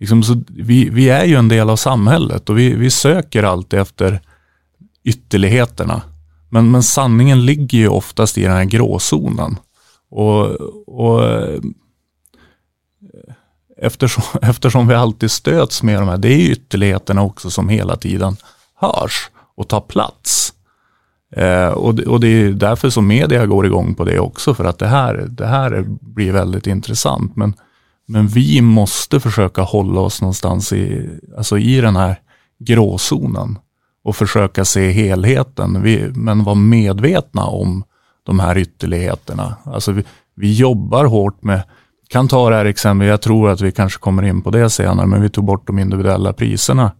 Speaker 5: Liksom, så vi, vi är ju en del av samhället och vi, vi söker alltid efter ytterligheterna. Men, men sanningen ligger ju oftast i den här gråzonen. Och, och eh, eftersom, eftersom vi alltid stöts med de här, det är ju ytterligheterna också som hela tiden hörs och tar plats. Eh, och, det, och det är därför som media går igång på det också, för att det här, det här blir väldigt intressant. Men, men vi måste försöka hålla oss någonstans i, alltså i den här gråzonen och försöka se helheten, vi, men vara medvetna om de här ytterligheterna. Alltså vi, vi jobbar hårt med, kan ta det här exempel, jag tror att vi kanske kommer in på det senare, men vi tog bort de individuella priserna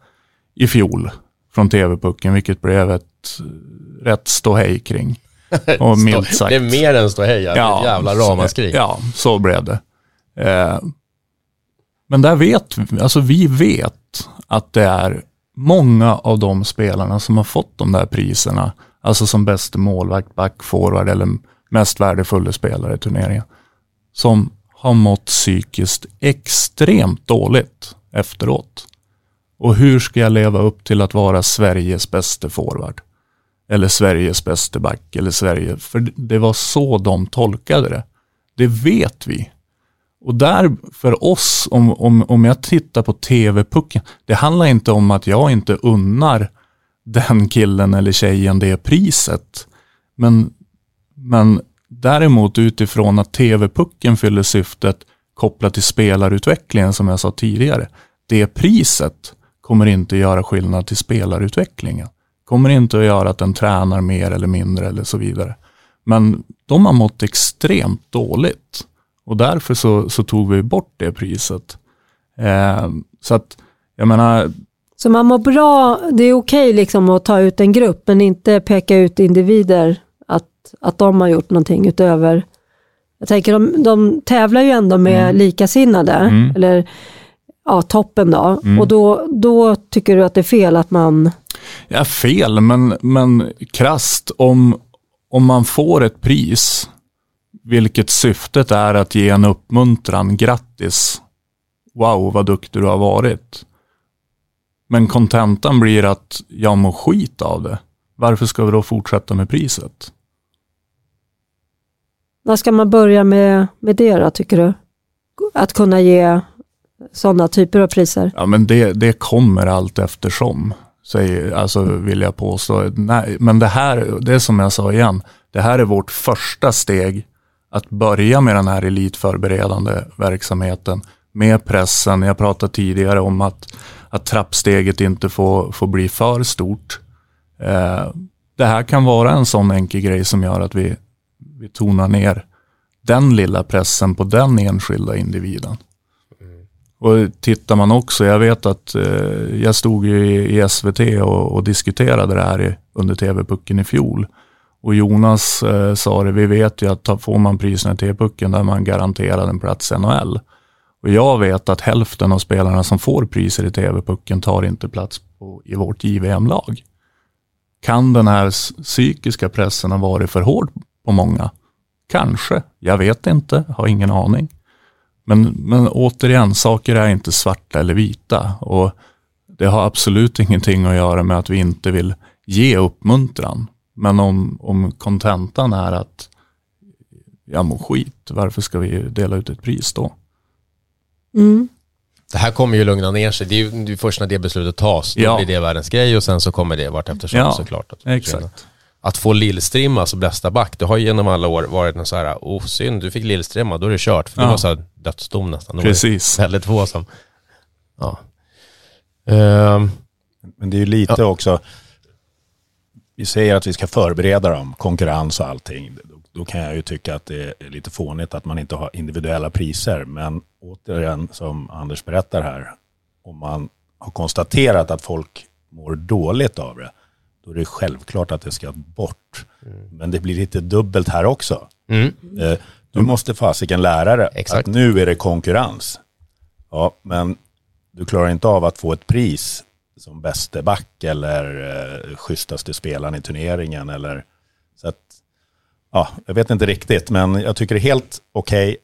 Speaker 5: i fjol från TV-pucken, vilket blev ett rätt ståhej kring. Och milt sagt.
Speaker 2: Det är mer än är ett jävla ramaskri.
Speaker 5: Ja, så blev det. Eh, men där vet vi, alltså vi vet att det är många av de spelarna som har fått de där priserna, alltså som bäste målvakt, back, forward eller mest värdefulla spelare i turneringen, som har mått psykiskt extremt dåligt efteråt. Och hur ska jag leva upp till att vara Sveriges bästa forward? Eller Sveriges bästa back, eller Sverige, för det var så de tolkade det. Det vet vi. Och där för oss, om, om, om jag tittar på TV-pucken, det handlar inte om att jag inte unnar den killen eller tjejen det priset. Men, men däremot utifrån att TV-pucken fyller syftet kopplat till spelarutvecklingen som jag sa tidigare. Det priset kommer inte göra skillnad till spelarutvecklingen. Kommer inte att göra att den tränar mer eller mindre eller så vidare. Men de har mått extremt dåligt. Och därför så, så tog vi bort det priset. Eh, så att, jag menar,
Speaker 1: så man mår bra, det är okej liksom att ta ut en grupp, men inte peka ut individer att, att de har gjort någonting utöver. Jag tänker de, de tävlar ju ändå med
Speaker 5: Mm.
Speaker 1: likasinnade,
Speaker 5: Mm.
Speaker 1: eller ja, toppen då.
Speaker 5: Mm.
Speaker 1: Och då, då tycker du att det är fel att man,
Speaker 5: Ja, fel, men, men krasst om, om man får ett pris, vilket syftet är att ge en uppmuntran, grattis, wow vad duktig du har varit. Men kontentan blir att jag mår skit av det. Varför ska vi då fortsätta med priset?
Speaker 1: när ska man börja med, med det då, tycker du? Att kunna ge sådana typer av priser?
Speaker 5: Ja, men det, det kommer allt eftersom, säger, alltså vill jag påstå. Nej, men det här, det är som jag sa igen, det här är vårt första steg att börja med den här elitförberedande verksamheten med pressen. Jag pratade tidigare om att, att trappsteget inte får, får bli för stort. Eh, det här kan vara en sån enkel grej som gör att vi, vi tonar ner den lilla pressen på den enskilda individen. Och tittar man också, jag vet att eh, jag stod ju i, i SVT och, och diskuterade det här i, under TV-pucken i fjol. Och Jonas eh, sa det, vi vet ju att ta, får man priserna i TV-pucken där är man garanterad en plats i NHL. Och jag vet att hälften av spelarna som får priser i TV-pucken tar inte plats på, i vårt JVM-lag. Kan den här psykiska pressen ha varit för hård på många? Kanske, jag vet inte, har ingen aning. Men, men återigen, saker är inte svarta eller vita. Och det har absolut ingenting att göra med att vi inte vill ge uppmuntran. Men om, om kontentan är att jag mår skit, varför ska vi dela ut ett pris då?
Speaker 1: Mm.
Speaker 2: Det här kommer ju lugna ner sig. Det är ju det är först när det beslutet tas, då
Speaker 5: Ja.
Speaker 2: blir det världens grej och sen så kommer det vart eftersom
Speaker 5: Ja,
Speaker 2: såklart. Att
Speaker 5: Exakt.
Speaker 2: Att få Lillstrimma, alltså bästa back, det har ju genom alla år varit en så här, oh synd, du fick Lillstrimma, då är det kört. För det
Speaker 5: Ja.
Speaker 2: var så här dödsdom nästan. Det
Speaker 5: Precis.
Speaker 2: Väldigt få som, ja. Ehm,
Speaker 6: Men det är ju lite också, vi säger att vi ska förbereda dem, konkurrens och allting. Då, kan jag ju tycka att det är lite fånigt att man inte har individuella priser. Men återigen, som Anders berättar här, om man har konstaterat att folk mår dåligt av det, då är det självklart att det ska bort. Men det blir lite dubbelt här också.
Speaker 2: mm.
Speaker 6: Eh, Du måste fasiken lära dig
Speaker 2: Exakt.
Speaker 6: att nu är det konkurrens. Ja, men du klarar inte av att få ett pris som bäste back eller eh, schysstaste spelaren i turneringen. Eller, så att, ja, jag vet inte riktigt, men jag tycker det är helt okej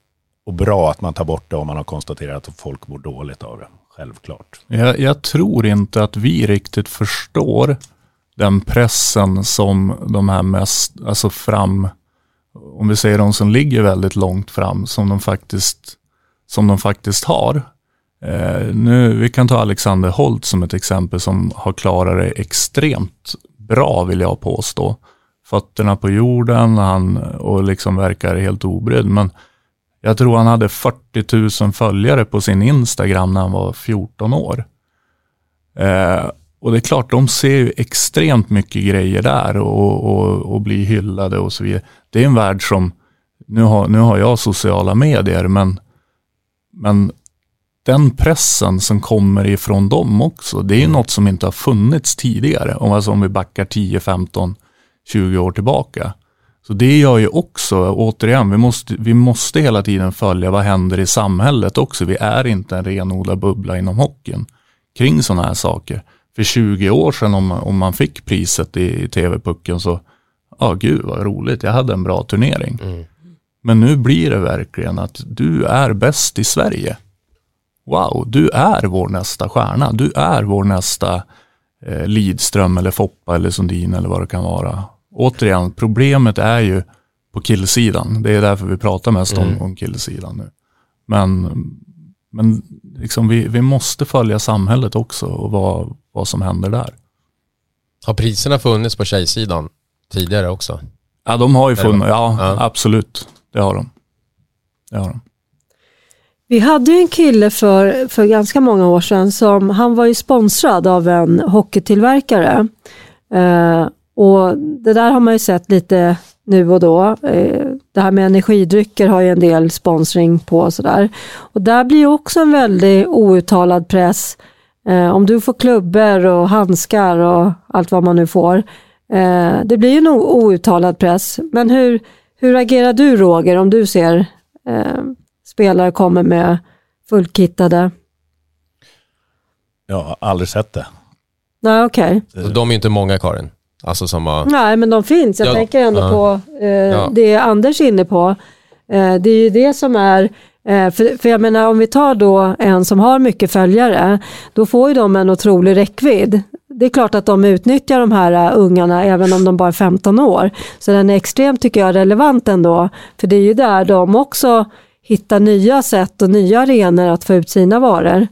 Speaker 6: och bra att man tar bort det om man har konstaterat att folk mår dåligt av det. Självklart.
Speaker 5: Jag, jag tror inte att vi riktigt förstår den pressen som de här mest, alltså fram, om vi säger de som ligger väldigt långt fram, som de faktiskt, som de faktiskt har. Eh, nu, vi kan ta Alexander Holt som ett exempel som har klarat det extremt bra vill jag påstå. Fötterna på jorden han, och liksom verkar helt obrydd. Men jag tror han hade 40 000 följare på sin Instagram när han var 14 år. Eh, och det är klart, de ser ju extremt mycket grejer där och, och, och blir hyllade och så vidare. Det är en värld som, nu har, nu har jag sociala medier, men, men den pressen som kommer ifrån dem också, det är ju något som inte har funnits tidigare. Om, alltså om vi backar 10, 15, 20 år tillbaka. Så det gör ju också, återigen, vi måste, vi måste hela tiden följa vad händer i samhället också. Vi är inte en renodlad bubbla inom hockeyn kring sådana här saker. För 20 år sedan om, om man fick priset i, i TV-pucken så, ja gud vad roligt, jag hade en bra turnering. Men nu blir det verkligen att du är bäst i Sverige. Wow, du är vår nästa stjärna. Du är vår nästa Lidström eller Foppa eller Sundin eller vad det kan vara. Återigen, problemet är ju på killsidan. Det är därför vi pratar mest om, om killsidan nu. Men, men liksom vi, vi måste följa samhället också och vad, vad som händer där.
Speaker 2: Har priserna funnits på tjejsidan tidigare också?
Speaker 5: Ja, de har ju funnits. Ja,
Speaker 2: Ja.
Speaker 5: absolut. Det har de. Det har de.
Speaker 1: Vi hade ju en kille för, för ganska många år sedan som han var ju sponsrad av en hockeytillverkare. Eh, och det där har man ju sett lite nu och då. Eh, det här med energidrycker har ju en del sponsring på och sådär. Och där blir ju också en väldigt outtalad press. Eh, om du får klubbor och handskar och allt vad man nu får. Eh, det blir ju en outtalad press. Men hur, hur agerar du Roger om du ser eh, spelare kommer med fullkittade?
Speaker 6: Jag har aldrig sett det.
Speaker 1: Nej, okej.
Speaker 2: Så de är ju inte många Karin. Alltså som har...
Speaker 1: Nej, men de finns. Jag
Speaker 2: Ja,
Speaker 1: tänker ändå
Speaker 2: ja.
Speaker 1: på eh,
Speaker 2: Ja.
Speaker 1: det Anders är inne på. Eh, det är ju det som är, eh, för, för jag menar om vi tar då en som har mycket följare, då får ju de en otrolig räckvidd. Det är klart att de utnyttjar de här uh, ungarna även om de bara är 15 år. Så den är extremt, tycker jag, relevant ändå. För det är ju där de också hittar nya sätt och nya arenor att få ut sina varor.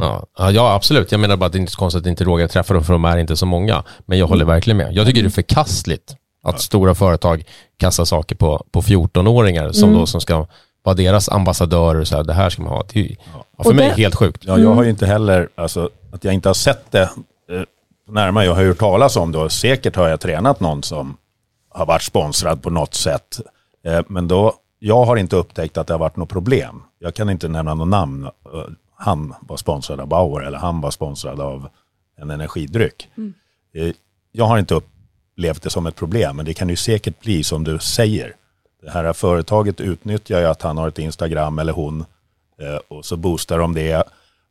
Speaker 2: Ja, ja, absolut. Jag menar bara att det är inte så konstigt att inte Roger träffar dem för de är inte så många. Men jag håller verkligen med. Jag tycker det är förkastligt att stora företag kastar saker på, på 14-åringar som då som ska vara deras ambassadörer och så här, det här ska man ha. Det är, ju- ja, för
Speaker 1: Och
Speaker 2: mig
Speaker 1: det-
Speaker 2: är det helt sjukt.
Speaker 6: Ja, jag har ju inte heller, alltså att jag inte har sett det eh, närmare, jag har hört talas om det och säkert har jag tränat någon som har varit sponsrad på något sätt. Eh, men då, jag har inte upptäckt att det har varit något problem. Jag kan inte nämna något namn. Eh, Han var sponsrad av Bauer eller han var sponsrad av en energidryck. Eh, Jag har inte upplevt det som ett problem, men det kan ju säkert bli som du säger. Det här företaget utnyttjar ju att han har ett Instagram eller hon eh, och så boostar de det.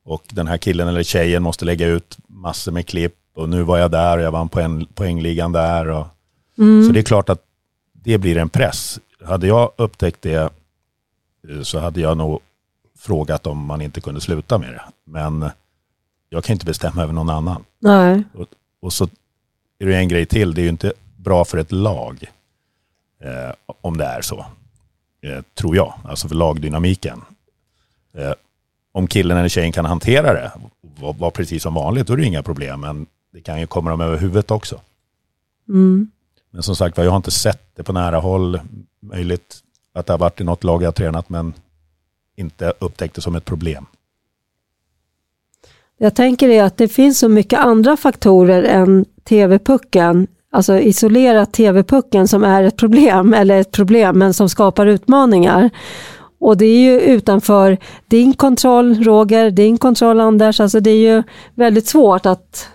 Speaker 6: Och den här killen eller tjejen måste lägga ut massor med klipp och nu var jag där och jag vann poäng, poängligan där. Och, Så det är klart att det blir en press. Hade jag upptäckt det eh, så hade jag nog frågat om man inte kunde sluta med det. Men jag kan inte bestämma över någon annan.
Speaker 1: Nej.
Speaker 6: Och, och så är det en grej till, det är ju inte bra för ett lag. Eh, om det är så. Eh, tror jag, alltså för lagdynamiken. Eh, om killen eller tjejen kan hantera det, var, var precis som vanligt, då är det inga problem. Men det kan ju komma dem över huvudet också.
Speaker 1: Mm.
Speaker 6: Men som sagt, jag har inte sett det på nära håll. Möjligt att det har varit i något lag jag har tränat, men inte upptäckt det som ett problem.
Speaker 1: Jag tänker är att det finns så mycket andra faktorer än TV-pucken, alltså isolerat TV-pucken som är ett problem, eller ett problem, men som skapar utmaningar. Och det är ju utanför din kontroll, Roger, din kontroll, Anders. Alltså det är ju väldigt svårt att...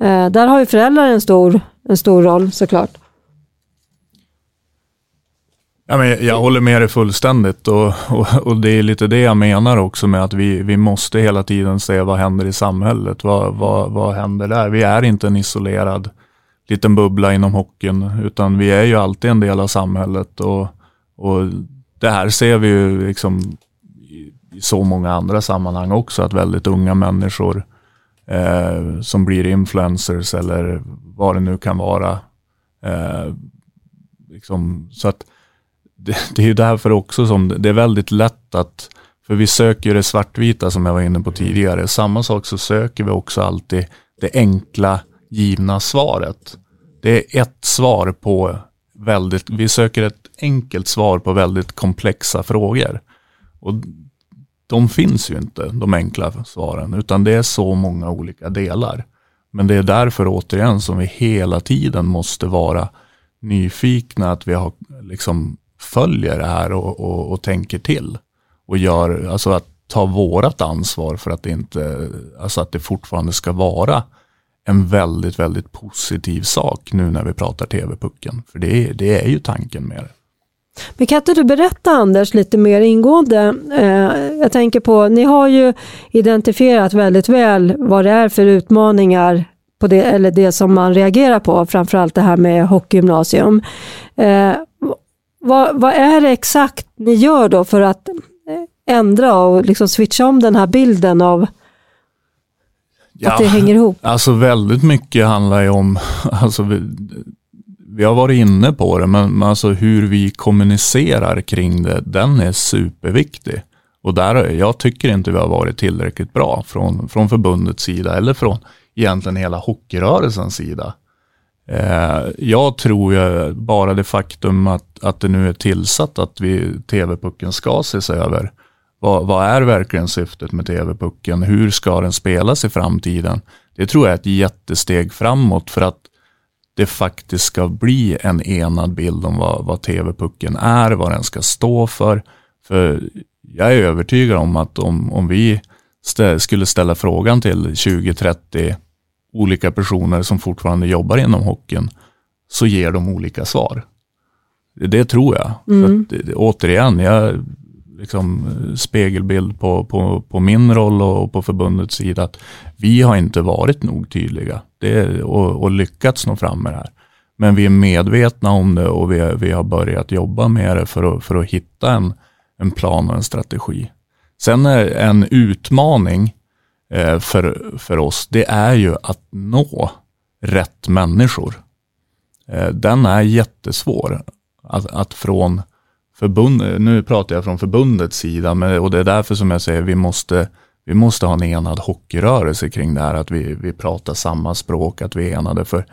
Speaker 1: Eh, där har ju föräldrar en stor, en stor roll såklart.
Speaker 5: Ja, men jag, jag håller med dig fullständigt och, och, och, det är lite det jag menar också med att vi, vi måste hela tiden se vad händer i samhället. Vad, vad, vad händer där? Vi är inte en isolerad liten bubbla inom hockeyn utan vi är ju alltid en del av samhället och, och det här ser vi ju liksom i, så många andra sammanhang också att väldigt unga människor eh, som blir influencers eller vad det nu kan vara. Eh, liksom, så att det, det är ju därför också som det är väldigt lätt att, för vi söker det svartvita som jag var inne på tidigare. Samma sak så söker vi också alltid det enkla givna svaret. Det är ett svar på väldigt, vi söker ett enkelt svar på väldigt komplexa frågor. Och de finns ju inte, de enkla svaren, utan det är så många olika delar. Men det är därför återigen som vi hela tiden måste vara nyfikna, att vi har, liksom följer det här och, och, och tänker till. Och gör, alltså att ta vårat ansvar för att det inte, alltså att det fortfarande ska vara en väldigt, väldigt positiv sak nu när vi pratar TV-pucken. För det är, det är ju tanken med det.
Speaker 1: Men kan inte du berätta Anders lite mer ingående? Eh, jag tänker på, ni har ju identifierat väldigt väl vad det är för utmaningar på det, eller det som man reagerar på, framförallt det här med hockeygymnasium. Eh, vad, vad, är det exakt ni gör då för att ändra och liksom switcha om den här bilden av ja, att det hänger ihop?
Speaker 5: Alltså väldigt mycket handlar ju om, alltså vi, vi har varit inne på det, men, men alltså hur vi kommunicerar kring det, den är superviktig. Och där, jag tycker inte vi har varit tillräckligt bra från, från förbundets sida eller från egentligen hela hockeyrörelsens sida. Eh, jag tror ju bara det faktum att, att det nu är tillsatt att vi, TV-pucken ska ses över. Vad, vad, är verkligen syftet med TV-pucken? Hur ska den spelas i framtiden? Det tror jag är ett jättesteg framåt för att det faktiskt ska bli en enad bild om vad, vad TV-pucken är, vad den ska stå för. För jag är övertygad om att om, om vi stä, skulle ställa frågan till 20-30 olika personer som fortfarande jobbar inom hockeyn så ger de olika svar. Det tror jag. Mm. För att, återigen, jag liksom spegelbild på, på, på min roll och på förbundets sida att vi har inte varit nog tydliga det, och, och lyckats nå fram med det här. Men vi är medvetna om det och vi, vi har börjat jobba med det för att, för att hitta en, en plan och en strategi. Sen är en utmaning eh, Eh, för, för oss, det är ju att nå rätt människor. Eh, den är jättesvår. Att, att från förbund, nu pratar jag från förbundets sida, men, och det är därför som jag säger vi måste, vi måste ha en enad hockeyrörelse kring det här, att vi, vi pratar samma språk, att vi är enade. För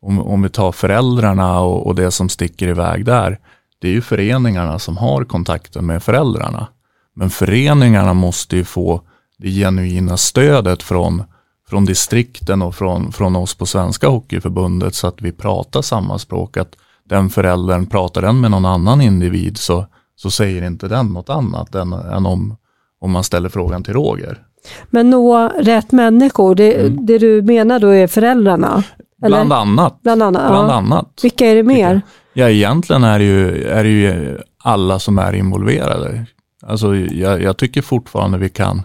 Speaker 5: om, om vi tar föräldrarna och, och det som sticker iväg där, det är ju föreningarna som har kontakten med föräldrarna. Men föreningarna måste ju få det genuina stödet från, från distrikten och från, från oss på Svenska Hockeyförbundet så att vi pratar samma språk. Att den föräldern, pratar den med någon annan individ så, så säger inte den något annat än, än om, om man ställer frågan till Roger.
Speaker 1: Men nå rätt människor, det, mm. det du menar då är föräldrarna?
Speaker 5: Eller? Bland annat.
Speaker 1: Bland annat.
Speaker 5: Bland ja. annat.
Speaker 1: Vilka är det mer?
Speaker 5: Ja, egentligen är det ju, är det ju alla som är involverade. Alltså, jag, jag tycker fortfarande vi kan,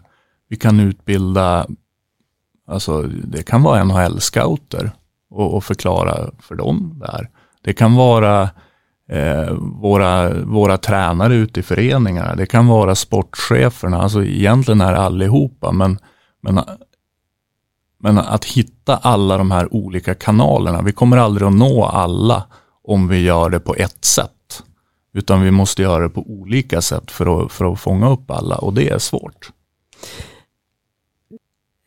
Speaker 5: vi kan utbilda, alltså det kan vara NHL-scouter och, och förklara för dem där. Det kan vara eh, våra, våra tränare ute i föreningarna. Det kan vara sportcheferna. Alltså egentligen är det allihopa. Men, men, men att hitta alla de här olika kanalerna. Vi kommer aldrig att nå alla om vi gör det på ett sätt. Utan vi måste göra det på olika sätt för att, för att fånga upp alla och det är svårt.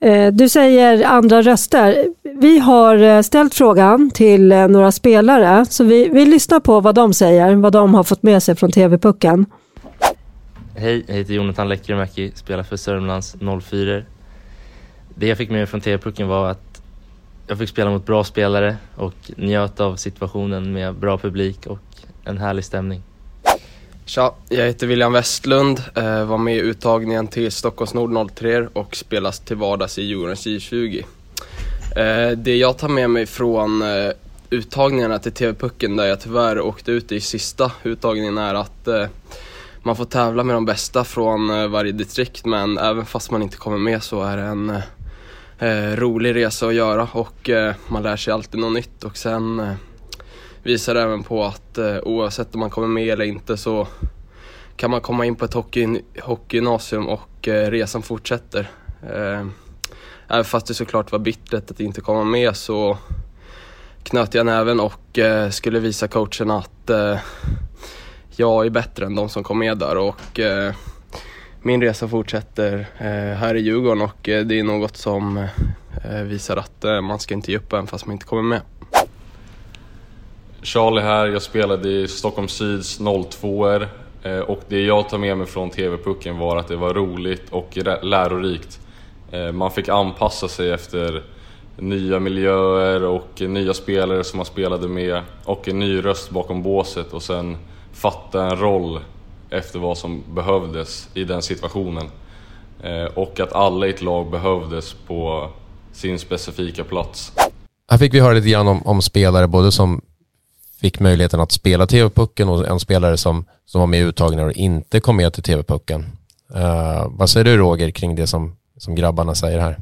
Speaker 1: Eh, du säger andra röster. Vi har eh, ställt frågan till eh, några spelare, så vi, vi lyssnar på vad de säger, vad de har fått med sig från TV-pucken.
Speaker 7: Hej, jag heter Jonathan Lekkerimäki, spelar för Sörmlands 04. Det jag fick med mig från TV-pucken var att jag fick spela mot bra spelare och njöt av situationen med bra publik och en härlig stämning.
Speaker 8: Tja, jag heter William Westlund, eh, var med i uttagningen till Stockholms Nord 03 och spelas till vardags i Djurgårdens J20. Eh, det jag tar med mig från eh, uttagningarna till TV-pucken där jag tyvärr åkte ut i sista uttagningen är att man får tävla med de bästa från varje distrikt men även fast man inte kommer med så är det en rolig resa att göra och man lär sig alltid något nytt och sen visar även på att eh, oavsett om man kommer med eller inte så kan man komma in på ett hockey, hockeygymnasium och eh, resan fortsätter. Eh, även fast det såklart var bittert att inte komma med så knöt jag näven och eh, skulle visa coachen att eh, jag är bättre än de som kom med där och eh, min resa fortsätter eh, här i Djurgården och eh, det är något som eh, visar att eh, man ska inte ge upp även fast man inte kommer med.
Speaker 9: Charlie här, jag spelade i Stockholm Syds 02 er eh, och det jag tar med mig från TV-pucken var att det var roligt och lärorikt. Eh, man fick anpassa sig efter nya miljöer och nya spelare som man spelade med och en ny röst bakom båset och sen fatta en roll efter vad som behövdes i den situationen. Eh, och att alla i ett lag behövdes på sin specifika plats.
Speaker 2: Här fick vi höra lite grann om, om spelare, både som fick möjligheten att spela TV-pucken och en spelare som, som var med i uttagningen och inte kom med till TV-pucken. Uh, eh, vad säger du Roger kring det som, som grabbarna säger här?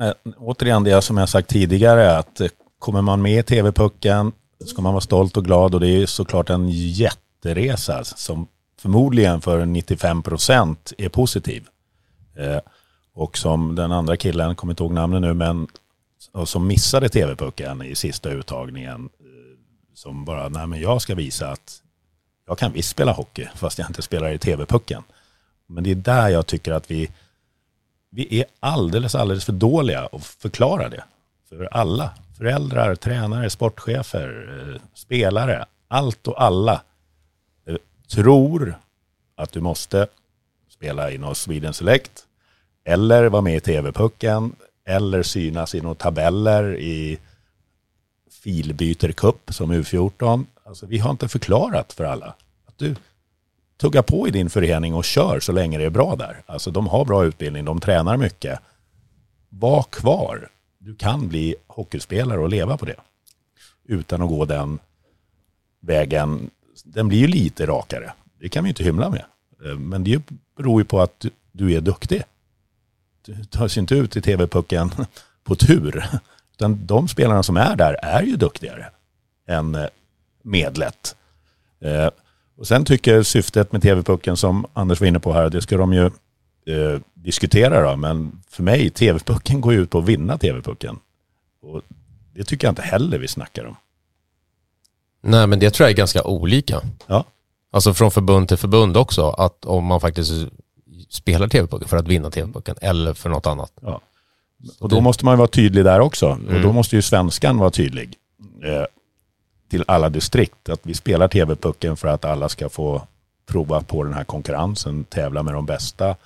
Speaker 6: Äh, återigen det som jag sagt tidigare, att eh, kommer man med i TV-pucken ska man vara stolt och glad och det är såklart en jätteresa som förmodligen för 95 procent är positiv. Eh, och som den andra killen, kommer inte ihåg namnet nu, men som missade TV-pucken i sista uttagningen. Som bara, nej men jag ska visa att jag kan visst spela hockey fast jag inte spelar i TV-pucken. Men det är där jag tycker att vi, vi är alldeles, alldeles för dåliga att förklara det. För alla, föräldrar, tränare, sportchefer, eh, spelare, allt och alla eh, tror att du måste spela i något Sweden Select eller vara med i TV-pucken eller synas i några tabeller i filbytercup som U14. Alltså, vi har inte förklarat för alla att du tuggar på i din förening och kör så länge det är bra där. Alltså de har bra utbildning, de tränar mycket. Var kvar. Du kan bli hockeyspelare och leva på det. Utan att gå den vägen den blir ju lite rakare. Det kan vi inte hymla med. Eh, men det beror ju på att du är duktig. Du tas ju inte ut i TV-pucken på tur. Utan de spelarna som är där är ju duktigare än eh, medlet. Eh, och sen tycker syftet med TV-pucken som Anders var inne på här, det ska de ju eh, diskutera då. Men för mig, TV-pucken går ju ut på att vinna TV-pucken. Och det tycker jag inte heller vi snackar om.
Speaker 2: Nej, men det tror jag är ganska olika.
Speaker 6: Ja.
Speaker 2: Alltså från förbund till förbund också, att om man faktiskt spelar TV-pucken för att vinna TV-pucken eller för något annat.
Speaker 6: Ja. Och då måste man vara tydlig där också. Mm. Och då mm. måste ju svenskan vara tydlig eh, till alla distrikt. Att vi spelar TV-pucken för att alla ska få prova på den här konkurrensen, tävla med de bästa.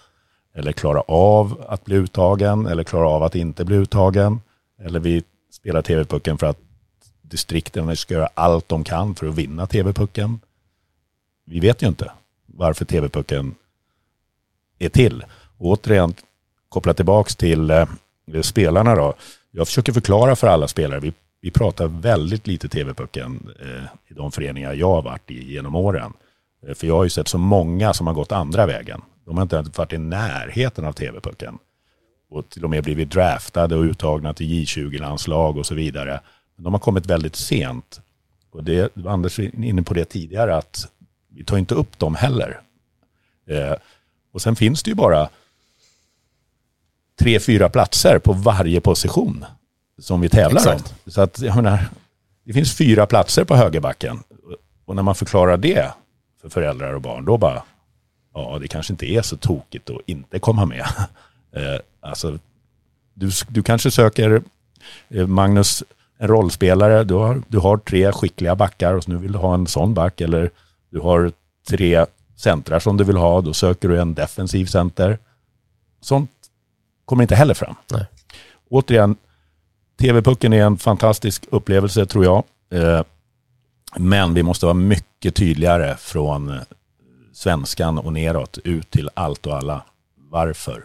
Speaker 6: Eller klara av att bli uttagen eller klara av att inte bli uttagen. Eller vi spelar TV-pucken för att distrikten ska göra allt de kan för att vinna TV-pucken. Vi vet ju inte varför TV-pucken är till. Och återigen, koppla tillbaka till eh, spelarna då. Jag försöker förklara för alla spelare, vi, vi pratar väldigt lite TV-pucken eh, i de föreningar jag har varit i genom åren. Eh, för jag har ju sett så många som har gått andra vägen. De har inte varit i närheten av TV-pucken. Och till och med blivit draftade och uttagna till J20-landslag och så vidare. De har kommit väldigt sent. Och det, Anders var inne på det tidigare, att vi tar inte upp dem heller. Eh, och sen finns det ju bara tre, fyra platser på varje position som vi tävlar Exakt. om. Så att, jag menar, det finns fyra platser på högerbacken. Och när man förklarar det för föräldrar och barn, då bara, ja, det kanske inte är så tokigt att inte komma med. Eh, alltså, du, du kanske söker eh, Magnus en rollspelare, du har, du har tre skickliga backar och nu vill du ha en sån back eller du har tre centrar som du vill ha, då söker du en defensiv center. Sånt kommer inte heller fram.
Speaker 2: Nej.
Speaker 6: Återigen, TV-pucken är en fantastisk upplevelse tror jag. Eh, men vi måste vara mycket tydligare från svenskan och neråt ut till allt och alla. Varför?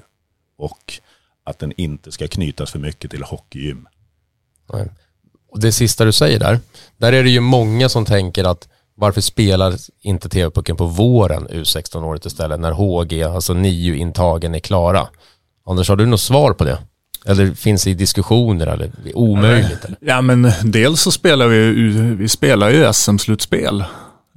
Speaker 6: Och att den inte ska knytas för mycket till hockeygym.
Speaker 2: Nej Och det sista du säger där, där är det ju många som tänker att varför spelar inte TV-pucken på våren U16-året istället när HG, alltså NIU-intagen är klara? Anders, har du något svar på det? Eller finns det i diskussioner eller omöjligt? Eller?
Speaker 5: Ja men dels så spelar vi, vi spelar ju SM-slutspel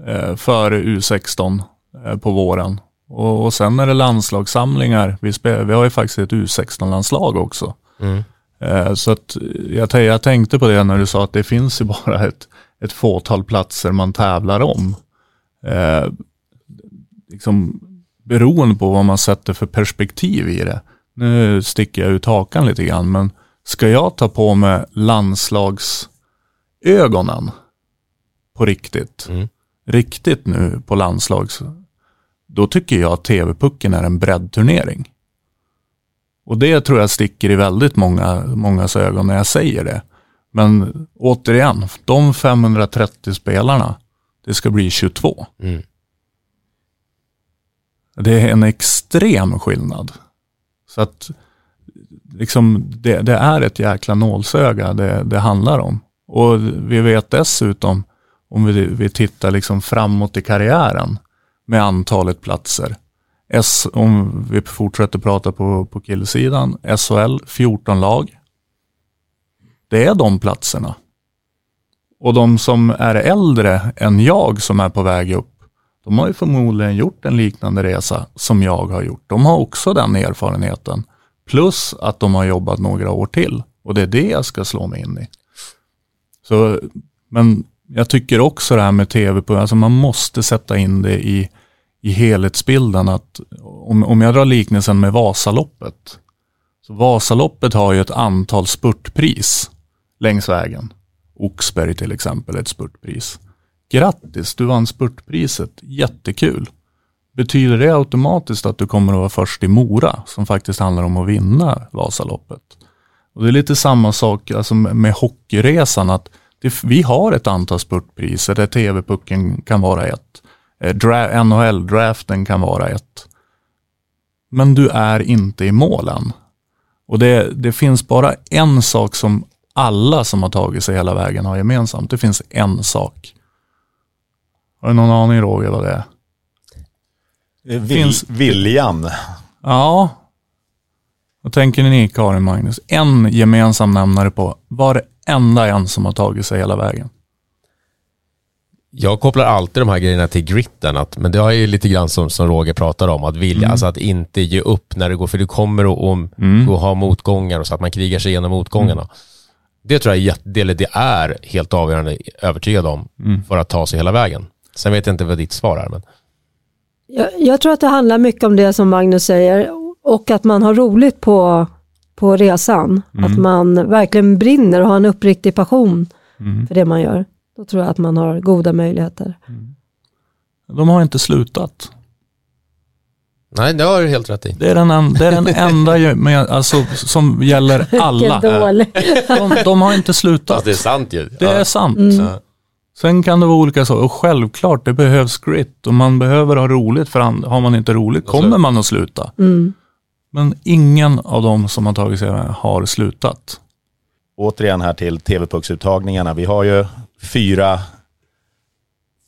Speaker 5: eh, för U16 eh, på våren. Och, och sen är det landslagssamlingar. Vi, spelar, vi har ju faktiskt ett U16-landslag också. Mm. Eh, så att jag, jag tänkte på det när du sa att det finns ju bara ett, ett fåtal platser man tävlar om. Eh, liksom, beroende på vad man sätter för perspektiv i det. Nu sticker jag ut hakan lite grann, men ska jag ta på mig landslagsögonen på riktigt, mm. riktigt nu på landslags, då tycker jag att TV-pucken är en breddturnering. Och det tror jag sticker i väldigt många, mångas ögon när jag säger det. Men återigen, de 530 spelarna, det ska bli 22. Mm. Det är en extrem skillnad. Så att liksom, det, det är ett jäkla nålsöga det, det, handlar om. Och vi vet dessutom, om vi, vi tittar liksom framåt i karriären med antalet platser. S, om vi fortsätter prata på, på killsidan, SHL 14 lag. Det är de platserna. Och de som är äldre än jag som är på väg upp, de har ju förmodligen gjort en liknande resa som jag har gjort. De har också den erfarenheten. Plus att de har jobbat några år till. Och det är det jag ska slå mig in i. Så, men jag tycker också det här med tv, alltså man måste sätta in det i, i helhetsbilden. Att om, om jag drar liknelsen med Vasaloppet. Så Vasaloppet har ju ett antal spurtpris längs vägen. Oxberg till exempel, ett spurtpris. Grattis, du vann spurtpriset. Jättekul. Betyder det automatiskt att du kommer att vara först i Mora, som faktiskt handlar om att vinna Vasaloppet? Och det är lite samma sak alltså med hockeyresan, att det, vi har ett antal spurtpriser där TV-pucken kan vara ett. Eh, NHL-draften kan vara ett. Men du är inte i målen. Och det, det finns bara en sak som alla som har tagit sig hela vägen har gemensamt. Det finns en sak. Har du någon aning Roger vad det är?
Speaker 6: Vil finns... Viljan.
Speaker 5: Ja. Vad tänker ni Karin Magnus? En gemensam nämnare på varenda en som har tagit sig hela vägen.
Speaker 2: Jag kopplar alltid de här grejerna till gritten, att, men det är ju lite grann som, som Roger pratar om, att vilja, mm. alltså att inte ge upp när det går, för det kommer att mm. ha motgångar och så att man krigar sig igenom motgångarna. Mm. Det tror jag det, det är helt avgörande, övertygad om, mm. för att ta sig hela vägen. Sen vet jag inte vad ditt svar är. Men...
Speaker 1: Jag, jag, tror att det handlar mycket om det som Magnus säger och att man har roligt på, på resan. Mm. Att man verkligen brinner och har en uppriktig passion mm. för det man gör. Då tror jag att man har goda möjligheter. Mm.
Speaker 5: De har inte slutat.
Speaker 2: Nej, det har du helt rätt i.
Speaker 5: Det är den, en, det är den enda med, alltså, som gäller alla. De, de, har inte slutat.
Speaker 2: Fast det är sant ju.
Speaker 5: Det ja. är sant. Mm. Sen kan det vara olika saker. Och självklart, det behövs grit och man behöver ha roligt. För har man inte roligt kommer man att sluta. Mm. Men ingen av dem som har tagit sig har slutat.
Speaker 6: Återigen här till TV-pucksuttagningarna. Vi har ju fyra,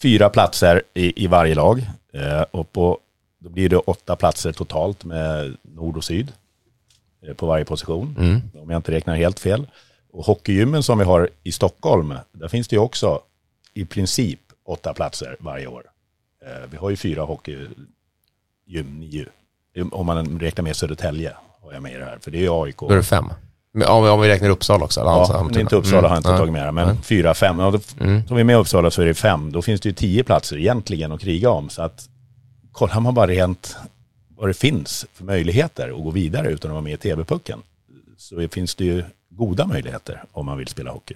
Speaker 6: fyra platser i, i varje lag. Eh, och på, då blir det åtta platser totalt med nord och syd eh, på varje position. Mm. Om jag inte räknar helt fel. Och hockeygymmen som vi har i Stockholm, där finns det ju också i princip åtta platser varje år. Eh, vi har ju fyra hockeygym, nio. Om man räknar med Södertälje har jag med i det här, för det är ju AIK. Då
Speaker 2: är det fem. Om vi, om vi räknar Uppsala också? Eller
Speaker 6: ja, alltså, inte Uppsala mm. har jag inte mm. tagit med, men mm. fyra, fem. Ja, då, mm. Om vi är med Uppsala så är det fem. Då finns det ju tio platser egentligen att kriga om. Så att kollar man bara rent vad det finns för möjligheter att gå vidare utan att vara med i TV-pucken så finns det ju goda möjligheter om man vill spela hockey.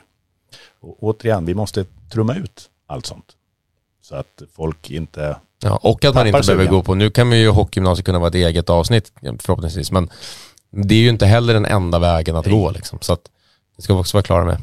Speaker 6: Och återigen, vi måste trumma ut allt sånt. Så att folk inte
Speaker 2: Ja, och att man inte behöver gå på, nu kan ju hockeygymnasiet kunna vara ett eget avsnitt förhoppningsvis, men det är ju inte heller den enda vägen att Nej. gå liksom. Så att det ska vi också vara klara med.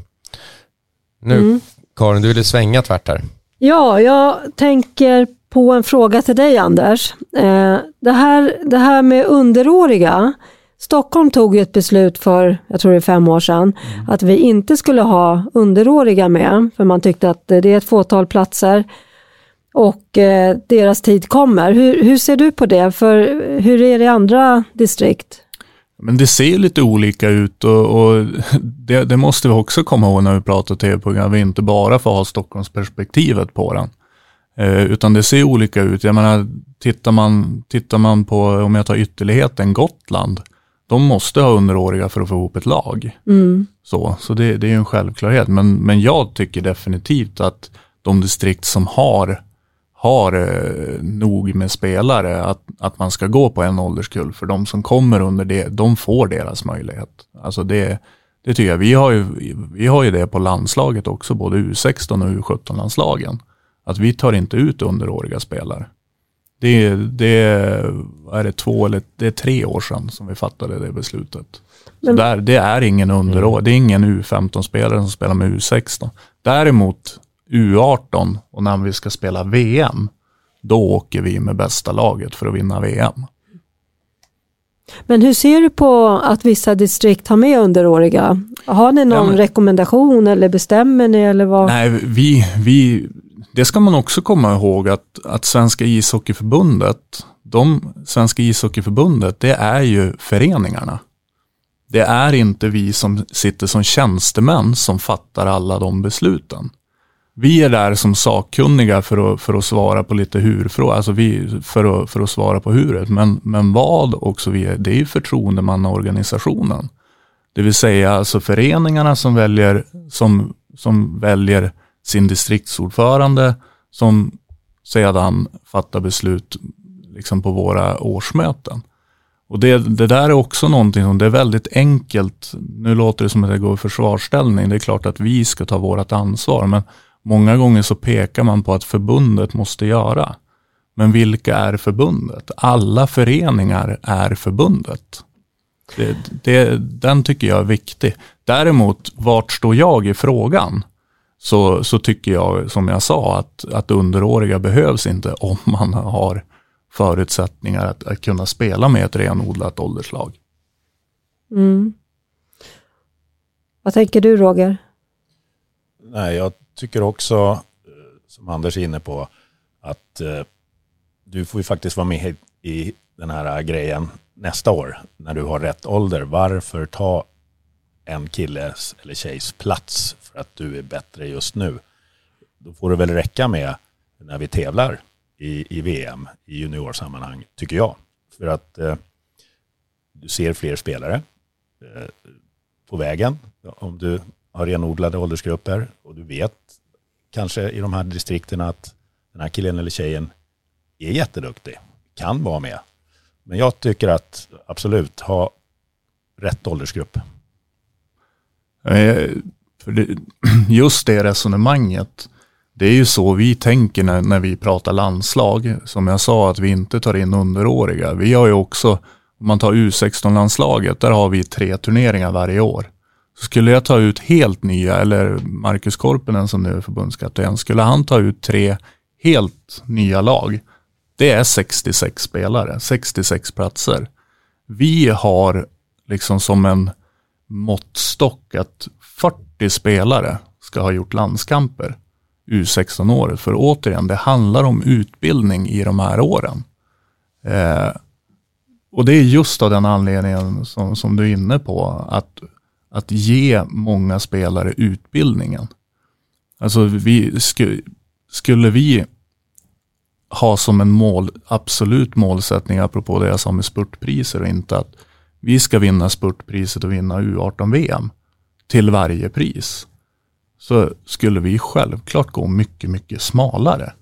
Speaker 2: Nu, mm. Karin, du ville svänga tvärt här.
Speaker 1: Ja, jag tänker på en fråga till dig Anders. Eh, det, här, det här med underåriga, Stockholm tog ju ett beslut för, jag tror det är fem år sedan, mm. att vi inte skulle ha underåriga med, för man tyckte att det är ett fåtal platser och eh, deras tid kommer. Hur, hur ser du på det? För hur är det i andra distrikt?
Speaker 5: Men det ser lite olika ut och, och det, det, måste vi också komma ihåg när vi pratar tv-program. Vi inte bara får ha Stockholmsperspektivet på den. Eh, utan det ser olika ut. Jag menar, tittar man, tittar man på, om jag tar ytterligheten, Gotland, de måste ha underåriga för att få ihop ett lag. Mm. Så, så det, det är en självklarhet. Men, men jag tycker definitivt att de distrikt som har har eh, nog med spelare att, att man ska gå på en ålderskull. För de som kommer under det, de får deras möjlighet. Alltså det, det tycker jag. Vi har, ju, vi har ju det på landslaget också, både U16 och U17-landslagen. Att vi tar inte ut underåriga spelare. Det, det, är det två eller det är tre år sedan som vi fattade det beslutet. Så där, det är ingen underår, det är ingen U15-spelare som spelar med U16. Däremot U18 och när vi ska spela VM, då åker vi med bästa laget för att vinna VM.
Speaker 1: Men hur ser du på att vissa distrikt har med underåriga? Har ni någon ja, men, rekommendation eller bestämmer ni eller vad?
Speaker 5: Nej, vi, vi, det ska man också komma ihåg att, att Svenska ishockeyförbundet, de, Svenska ishockeyförbundet, det är ju föreningarna. Det är inte vi som sitter som tjänstemän som fattar alla de besluten vi är där som sakkunniga för att, för att svara på lite hur-frågor, alltså vi, för, att, för att svara på huret. Men, men vad också så vidare, det är ju förtroendemannaorganisationen. Det vill säga alltså föreningarna som väljer, som, som väljer sin distriktsordförande som sedan fattar beslut liksom på våra årsmöten. Och det, det där är också någonting som det är väldigt enkelt. Nu låter det som att det går i försvarsställning. Det är klart att vi ska ta vårt ansvar. Men Många gånger så pekar man på att förbundet måste göra. Men vilka är förbundet? Alla föreningar är förbundet. Det, det, den tycker jag är viktig. Däremot, vart står jag i frågan? Så, så tycker jag, som jag sa, att, att underåriga behövs inte om man har förutsättningar att, att kunna spela med ett renodlat ålderslag.
Speaker 1: Mm. Vad tänker du Roger?
Speaker 6: Nej, jag tycker också, eh, som Anders är inne på, att eh, du får ju faktiskt vara med i den här grejen nästa år när du har rätt ålder. Varför ta en killes eller tjejs plats att du är bättre just nu? Då får det väl räcka med när vi tävlar i, i VM i juniorsammanhang, tycker jag. För att eh, du ser fler spelare eh, på vägen om du har renodlade åldersgrupper och du vet kanske i de här distrikten att den här killen eller tjejen är jätteduktig, kan vara med. Men jag tycker att absolut ha rätt åldersgrupp.
Speaker 5: Eh, Eh, just det resonemanget, det är ju så vi tänker när, när vi pratar landslag. Som jag sa att vi inte tar in underåriga. Vi har ju också, om man tar U16-landslaget, där har vi tre turneringar varje år. Skulle jag ta ut helt nya, eller Marcus Korpinen som nu är förbundskapten, skulle han ta ut tre helt nya lag, det är 66 spelare, 66 platser. Vi har liksom som en måttstock att 40 spelare ska ha gjort landskamper U16-året. För återigen, det handlar om utbildning i de här åren. Eh, och det är just av den anledningen som, som du är inne på, att att ge många spelare utbildningen. Alltså vi, skulle vi ha som en mål, absolut målsättning, apropå det jag sa med spurtpriser och inte att vi ska vinna spurtpriset och vinna U18-VM till varje pris. Så skulle vi självklart gå mycket, mycket smalare.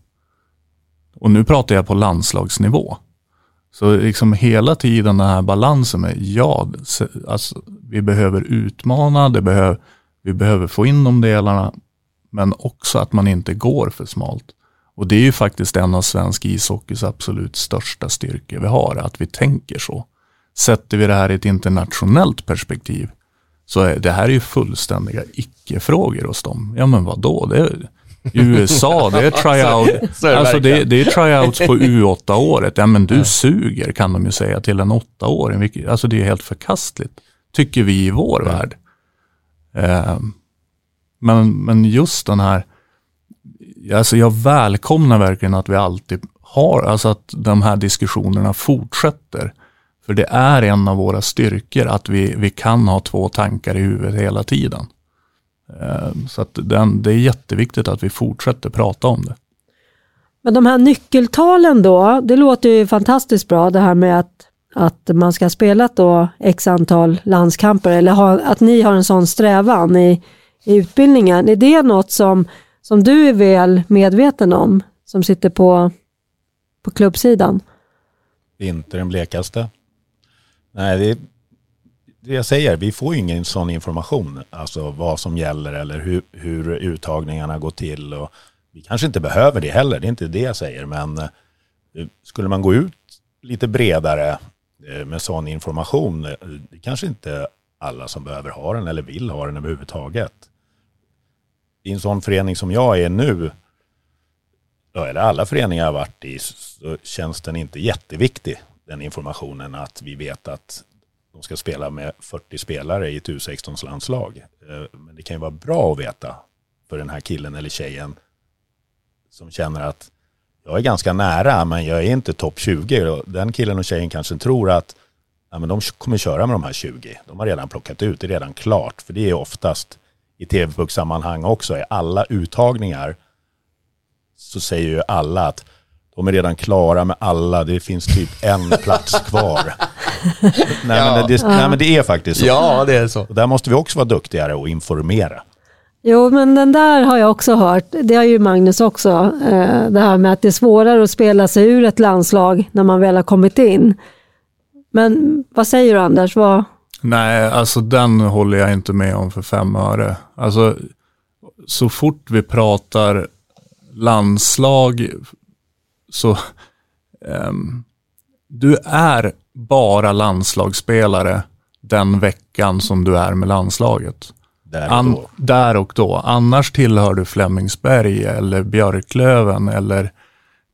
Speaker 5: Och nu pratar jag på landslagsnivå. Så liksom hela tiden den här balansen med, ja, alltså, vi behöver utmana, det behöver, vi behöver få in de delarna, men också att man inte går för smalt. Och det är ju faktiskt en av svensk ishockeys absolut största styrkor vi har, att vi tänker så. Sätter vi det här i ett internationellt perspektiv, så är det här är ju fullständiga icke-frågor hos dem. Ja men vadå, det, I USA, det är tryout.
Speaker 2: Är
Speaker 5: alltså det, det är tryouts på U8-året. Ja men du suger kan de ju säga till en åttaåring. Alltså det är helt förkastligt. Tycker vi i vår värld. Eh, men, men just den här, alltså jag välkomnar verkligen att vi alltid har, alltså att de här diskussionerna fortsätter. För det är en av våra styrkor att vi, vi kan ha två tankar i huvudet hela tiden. Eh, Så att den, det är jätteviktigt att vi fortsätter prata om det.
Speaker 1: Men de här nyckeltalen då, det låter ju fantastiskt bra det här med att, att man ska ha spelat då x antal landskamper eller ha, att ni har en sån strävan i, i utbildningen. Är det något som, som du är väl medveten om som sitter på, på klubbsidan?
Speaker 6: Inte den blekaste. Nej, det, det jag säger, vi får ju ingen sån information. Alltså vad som gäller eller hur, hur uttagningarna går till. Och vi kanske inte behöver det heller, det är inte det jag säger. Men eh, skulle man gå ut lite bredare eh, med sån information, eh, det kanske inte alla som behöver ha den eller vill ha den överhuvudtaget. I en sån förening som jag är nu, eller alla föreningar jag har varit i, så känns den inte jätteviktig, den informationen att vi vet att de ska spela med 40 spelare i ett U16-landslag. Eh, men det kan ju vara bra att veta för den här killen eller tjejen som känner att jag är ganska nära men jag är inte topp 20. Den killen och tjejen kanske tror att ja, men de kommer köra med de här 20. De har redan plockat ut, det är redan klart. För det är oftast i tv-sammanhang också, i alla uttagningar så säger ju alla att de är redan klara med alla, det finns typ en plats kvar. nej, men det, nej men det är faktiskt så.
Speaker 2: Ja, det är så.
Speaker 6: Och där måste vi också vara duktigare och informera.
Speaker 1: Jo, men den där har jag också hört. Det har ju Magnus också. Eh, det här med att det är svårare att spela sig ur ett landslag när man väl har kommit in. Men vad säger du Anders? Vad,
Speaker 5: Nej, alltså den håller jag inte med om för fem öre. Alltså, så fort vi pratar landslag så ehm, du är bara landslagsspelare den veckan som du är med landslaget.
Speaker 6: Där och då.
Speaker 5: där och då. Annars tillhör du Flemingsberg eller Björklöven eller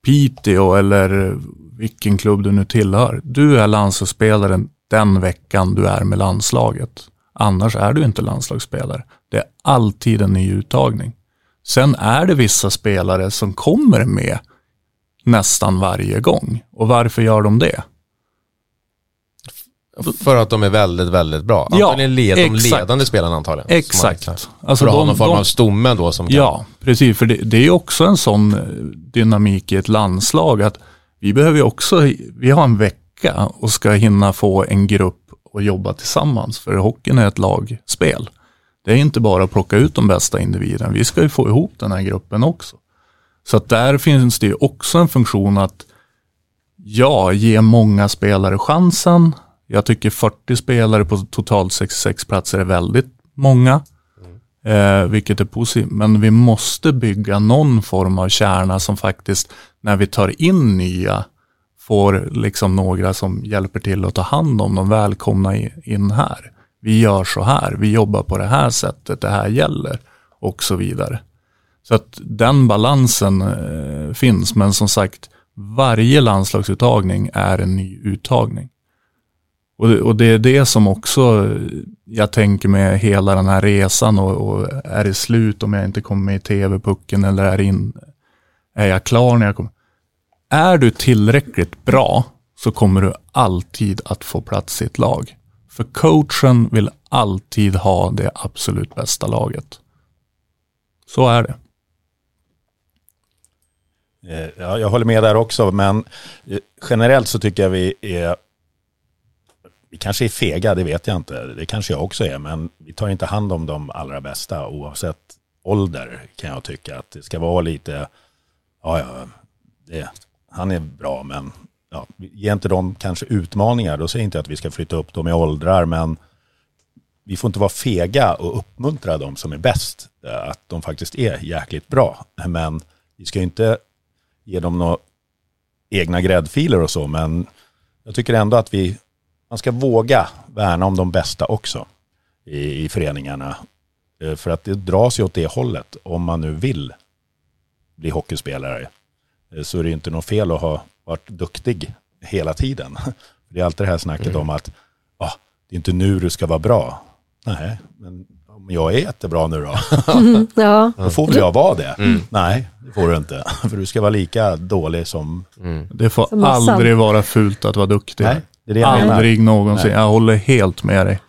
Speaker 5: Piteå eller vilken klubb du nu tillhör. Du är landslagsspelaren den veckan du är med landslaget. Annars är du inte landslagsspelare. Det är alltid en ny uttagning. Sen är det vissa spelare som kommer med nästan varje gång. Och varför gör de det?
Speaker 2: För att de är väldigt, väldigt bra.
Speaker 5: Ja,
Speaker 2: Antagligen led, de
Speaker 5: exakt.
Speaker 2: ledande spelarna antagligen.
Speaker 5: Exakt.
Speaker 2: man-
Speaker 5: Alltså
Speaker 2: för att ha
Speaker 5: de-
Speaker 2: någon form
Speaker 5: de-
Speaker 2: av stomme då som kan...
Speaker 5: Ja, precis. För det, det är också en sån eh, dynamik i ett landslag att vi behöver ju också, vi har en vecka och ska hinna få en grupp att jobba tillsammans. För hockeyn är ett lagspel. Det är inte bara att plocka ut de bästa individerna. Vi ska ju få ihop den här gruppen också. Så att där finns det ju också en funktion att ja, ge många spelare chansen. Jag tycker 40 spelare på totalt 66 platser är väldigt många. Eh, vilket är positivt. Men vi måste bygga någon form av kärna som faktiskt, när vi tar in nya, får liksom några som hjälper till att ta hand om dem, välkomna in här. Vi gör så här, vi jobbar på det här sättet, det här gäller och så vidare. Så att den balansen eh, finns, men som sagt, varje landslagsuttagning är en ny uttagning. Och det, och det är det som också eh, jag tänker med hela den här resan och, och är det slut om jag inte kommer med i tv-pucken eller är, in, är jag klar när jag kommer. Är du tillräckligt bra så kommer du alltid att få plats i ett lag. För coachen vill alltid ha det absolut bästa laget. Så är det.
Speaker 6: Eh, ja, jag håller med där också, men eh, generellt så tycker jag vi är vi kanske är fega, det vet jag inte. Det kanske jag också är, men vi tar inte hand om de allra bästa oavsett ålder kan jag tycka. Att det ska vara lite, ja, ja, det, han är bra, men ja, ge inte dem kanske utmaningar. Då säger jag inte att vi ska flytta upp dem i åldrar, men vi får inte vara fega och uppmuntra dem som är bäst. Eh, att de faktiskt är jäkligt bra. Men vi ska ju inte ge dem några egna gräddfiler och så, men jag tycker ändå att vi, man ska våga värna om de bästa också i, i föreningarna. Eh, För att det dras ju åt det hållet om man nu vill bli hockeyspelare eh, så är det inte något fel att ha varit duktig hela tiden. Det är alltid det här snacket
Speaker 2: Mm.
Speaker 6: om att ah, det är inte nu du ska vara bra. Nej, men om jag är jättebra nu då,
Speaker 1: Mm, ja.
Speaker 6: då får väl jag vara det.
Speaker 2: Mm.
Speaker 6: Nej, det får du inte. För du ska vara lika dålig som...
Speaker 5: Det får
Speaker 1: Som
Speaker 5: aldrig vara fult att vara duktig.
Speaker 6: Nej, det är det jag menar.
Speaker 5: aldrig någonsin.
Speaker 6: Nej.
Speaker 5: Jag håller helt med dig.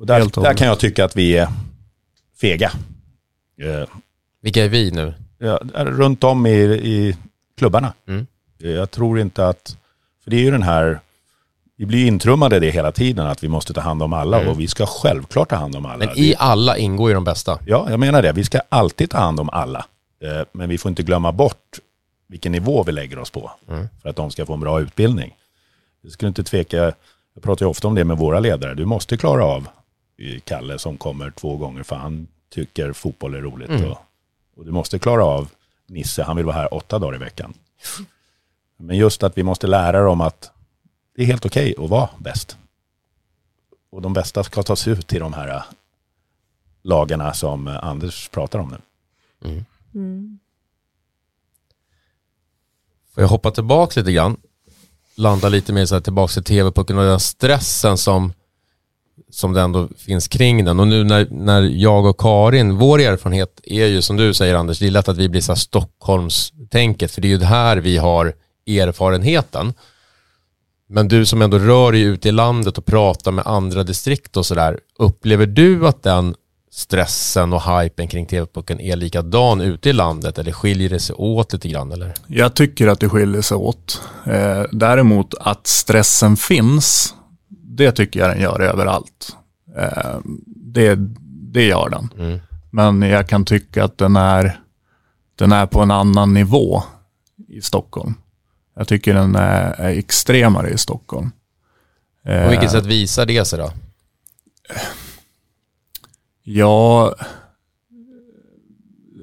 Speaker 6: Och där,
Speaker 5: Helt
Speaker 6: där kan jag tycka att vi är fega. Eh,
Speaker 2: Vilka är vi nu?
Speaker 6: ja, runt om i, i klubbarna.
Speaker 2: Mm.
Speaker 6: Jag tror inte att, för det är ju den här, vi blir intrummade det hela tiden att vi måste ta hand om alla
Speaker 2: Mm.
Speaker 6: och vi ska självklart ta hand om alla.
Speaker 2: Men i alla ingår ju de bästa.
Speaker 6: Ja, jag menar det. Vi ska alltid ta hand om alla. Eh, Men vi får inte glömma bort vilken nivå vi lägger oss på
Speaker 2: Mm.
Speaker 6: för att de ska få en bra utbildning. Jag skulle inte tveka, jag pratar ju ofta om det med våra ledare. Du måste klara av eh, Kalle som kommer två gånger för han tycker fotboll är roligt.
Speaker 2: Mm.
Speaker 6: Och, och du måste klara av Nisse, han vill vara här åtta dagar i veckan. Men just att vi måste lära dem att det är helt okej att vara bäst. Och de bästa ska tas ut till de här eh, lagarna som Anders pratar om nu.
Speaker 1: Mm. Mm.
Speaker 2: Får jag hoppa tillbaka lite grann? Landa lite mer så här tillbaka till tv-pucken och den stressen som, som det ändå finns kring den. Och nu när, när jag och Karin, vår erfarenhet är ju som du säger Anders, det är lätt att vi blir så här Stockholmstänket, för det är ju här vi har erfarenheten. Men du som ändå rör dig ute i landet och pratar med andra distrikt och sådär, upplever du att den stressen och hypen kring tv-pucken är likadan ute i landet eller skiljer det sig åt lite grann eller?
Speaker 5: Jag tycker att det skiljer sig åt. Eh, däremot att stressen finns, det tycker jag den gör överallt. Eh, det, det gör den.
Speaker 2: Mm.
Speaker 5: Men jag kan tycka att den är, den är på en annan nivå i Stockholm. Jag tycker den är, är extremare i Stockholm.
Speaker 2: På vilket
Speaker 5: Eh,
Speaker 2: sätt visar det sig då?
Speaker 5: Ja,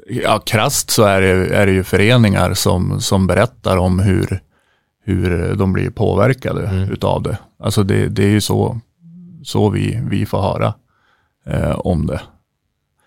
Speaker 5: ja krasst så är det, är det ju föreningar som, som berättar om hur, hur de blir påverkade
Speaker 2: Mm.
Speaker 5: utav det. Alltså det, det är ju så, så vi, vi får höra eh, om det.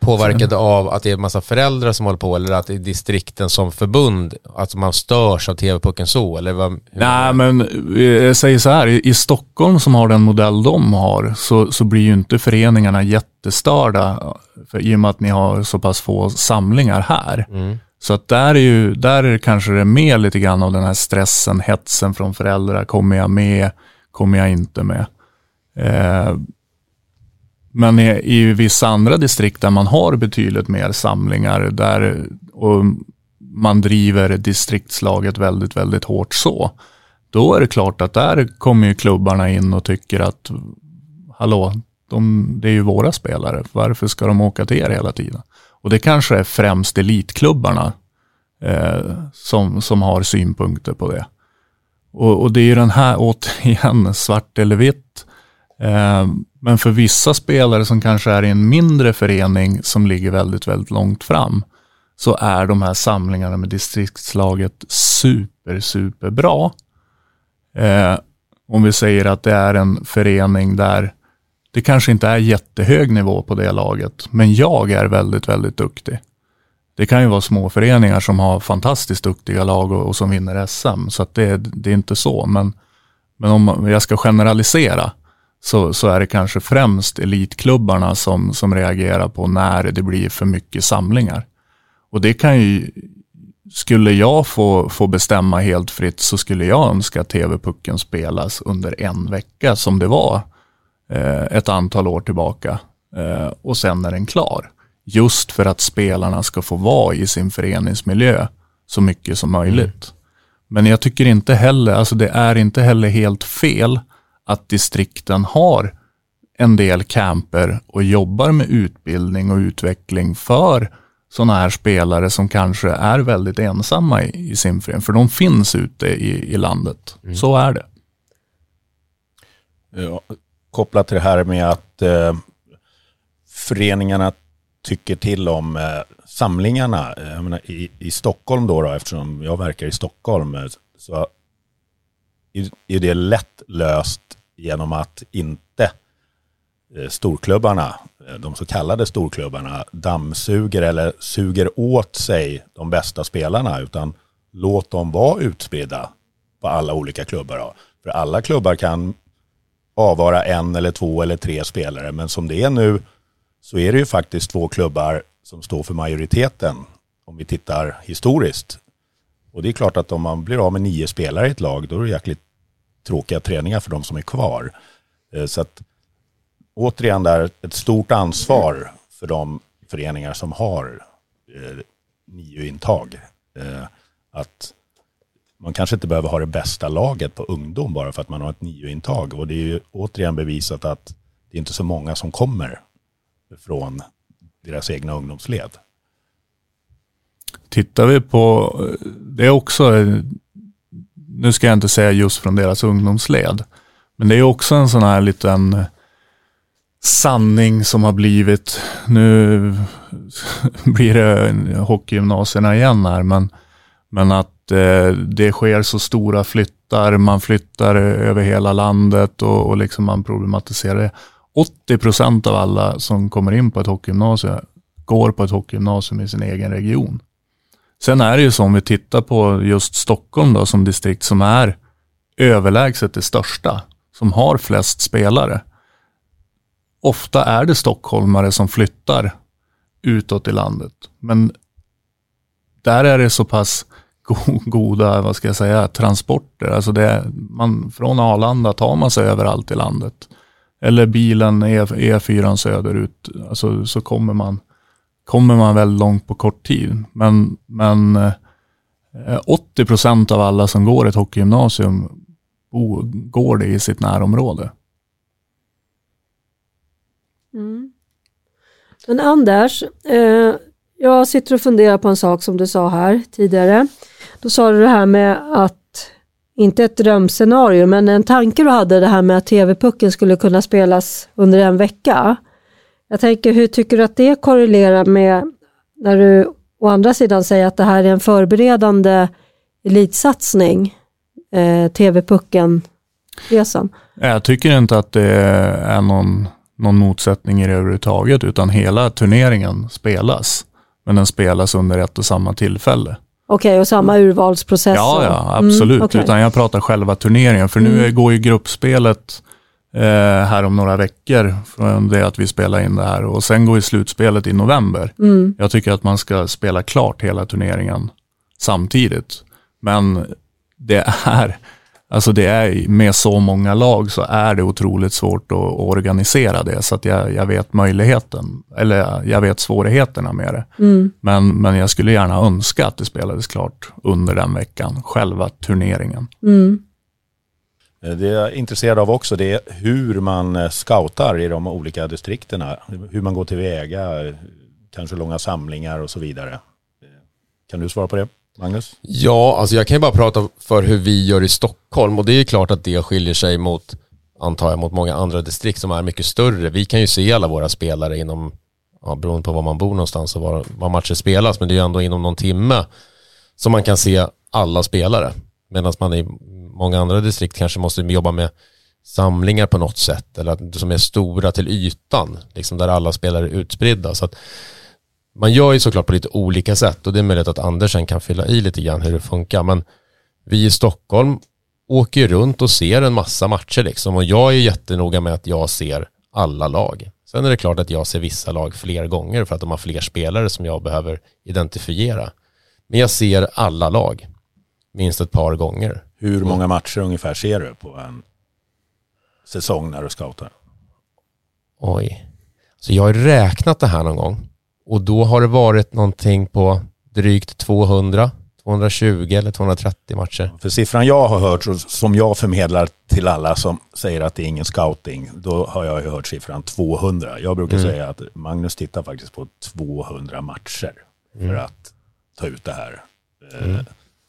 Speaker 2: Påverkade av att det är en massa föräldrar som håller på eller att det är distrikten som förbund, att man störs av tv-pucken så eller vad?
Speaker 5: Nej, men eh, jag säger så här, i, i Stockholm som har den modell de har, så, så blir ju inte föreningarna jättestörda, för, i och med att ni har så pass få samlingar här.
Speaker 2: Mm.
Speaker 5: Så att där är ju, där är det kanske det mer lite grann av den här stressen, hetsen från föräldrar. Kommer jag med? Kommer jag inte med? Eh, men i, i vissa andra distrikt där man har betydligt mer samlingar där och man driver distriktslaget väldigt, väldigt hårt så. Då är det klart att där kommer ju klubbarna in och tycker att hallå, de, det är ju våra spelare. Varför ska de åka till er hela tiden? Och det kanske är främst elitklubbarna eh, som, som har synpunkter på det. Och, och det är ju den här, återigen, svart eller vitt. Eh, men för vissa spelare som kanske är i en mindre förening som ligger väldigt, väldigt långt fram så är de här samlingarna med distriktslaget super, super bra. Eh, om vi säger att det är en förening där det kanske inte är jättehög nivå på det laget, men jag är väldigt, väldigt duktig. Det kan ju vara små föreningar som har fantastiskt duktiga lag och, och som vinner SM, så att det, det är inte så. Men, men om jag ska generalisera så, så är det kanske främst elitklubbarna som, som reagerar på när det blir för mycket samlingar. Och det kan ju, skulle jag få, få bestämma helt fritt så skulle jag önska att TV-pucken spelas under en vecka som det var eh, ett antal år tillbaka. Eh, och sen är den klar. Just för att spelarna ska få vara i sin föreningsmiljö så mycket som möjligt. Men jag tycker inte heller, alltså det är inte heller helt fel att distrikten har en del camper och jobbar med utbildning och utveckling för sådana här spelare som kanske är väldigt ensamma i, i förening. För de finns ute i, i landet. Så är det.
Speaker 6: Ja, kopplat till det här med att eh, föreningarna tycker till om eh, samlingarna. Menar, i, I Stockholm då, då, eftersom jag verkar i Stockholm, eh, så är, det lätt löst genom att inte eh, storklubbarna eh, de så kallade storklubbarna dammsuger eller suger åt sig de bästa spelarna utan låt dem vara utspridda på alla olika klubbar. Då. För alla klubbar kan avvara en eller två eller tre spelare men som det är nu så är det ju faktiskt två klubbar som står för majoriteten om vi tittar historiskt. Och det är klart att om man blir av med nio spelare i ett lag då är det jäkligt tråkiga träningar för de som är kvar. Eh, så att återigen där ett stort ansvar för de föreningar som har eh, nio-intag. Eh, att man kanske inte behöver ha det bästa laget på ungdom bara för att man har ett nio-intag. Och det är ju återigen bevisat att det är inte så många som kommer från deras egna ungdomsled.
Speaker 5: Tittar vi på, det är också, nu ska jag inte säga just från deras ungdomsled, men det är också en sån här liten sanning som har blivit, nu blir det hockeygymnasierna igen här, men, men att eh, det sker så stora flyttar, man flyttar över hela landet och, och liksom man problematiserar det. 80 procent av alla som kommer in på ett hockeygymnasium går på ett hockeygymnasium i sin egen region. Sen är det ju så om vi tittar på just Stockholm då, som distrikt som är överlägset det största, som har flest spelare. Ofta är det stockholmare som flyttar utåt i landet. Men där är det så pass goda, vad ska jag säga, transporter. Alltså det, man, från Arlanda tar man sig överallt i landet. Eller bilen E, E4 söderut, alltså, så kommer man kommer man väldigt långt på kort tid. Men, men eh, 80 procent av alla som går ett hockeygymnasium går det i sitt närområde.
Speaker 1: Mm. Men Anders, eh, jag sitter och funderar på en sak som du sa här tidigare. Då sa du det här med att, inte ett drömscenario, men en tanke du hade det här med att TV-pucken skulle kunna spelas under en vecka. Jag tänker, hur tycker du att det korrelerar med när du å andra sidan säger att det här är en förberedande elitsatsning, eh, TV-pucken-resan?
Speaker 5: Jag tycker inte att det är någon, någon motsättning i det överhuvudtaget, utan hela turneringen spelas. Men den spelas under ett och samma tillfälle.
Speaker 1: Okej, okay, och samma urvalsprocess?
Speaker 5: Ja, ja absolut. Mm, okay. Utan jag pratar själva turneringen. För nu mm. går ju gruppspelet här om några veckor från det att vi spelar in det här och sen går ju slutspelet i november. Mm. Jag tycker att man ska spela klart hela turneringen samtidigt. Men det är, alltså det är med så många lag så är det otroligt svårt att, att organisera det så att jag, jag, vet möjligheten, eller jag vet svårigheterna med det. Mm. Men, men jag skulle gärna önska att det spelades klart under den veckan, själva turneringen. Mm.
Speaker 6: Eh, det jag är intresserad av också det är hur man eh, scoutar i de olika distrikterna. Hur man går tillväga, kanske långa samlingar och så vidare. Eh, kan du svara på det, Magnus?
Speaker 2: Ja, alltså jag kan ju bara prata för hur vi gör i Stockholm och det är klart att det skiljer sig mot, antar jag, mot många andra distrikt som är mycket större. Vi kan ju se alla våra spelare inom, ja, beroende på var man bor någonstans och var, var matcher spelas, men det är ju ändå inom någon timme som man kan se alla spelare. Medan man i många andra distrikt kanske måste jobba med samlingar på något sätt eller att, som är stora till ytan, liksom där alla spelare är utspridda. Så att man gör ju såklart på lite olika sätt och det är möjligt att Andersen kan fylla i lite grann hur det funkar. Men vi i Stockholm åker ju runt och ser en massa matcher liksom och jag är jättenoga med att jag ser alla lag. Sen är det klart att jag ser vissa lag fler gånger för att de har fler spelare som jag behöver identifiera. Men jag ser alla lag minst ett par gånger.
Speaker 6: Hur många matcher ungefär ser du på en säsong när du scoutar?
Speaker 2: Oj. Så jag har räknat det här någon gång och då har det varit någonting på drygt 200, 220 eller 230 matcher.
Speaker 6: För siffran jag har hört, som jag förmedlar till alla som säger att det är ingen scouting, då har jag hört siffran 200. Jag brukar mm. säga att Magnus tittar faktiskt på 200 matcher för mm. att ta ut det här. Mm.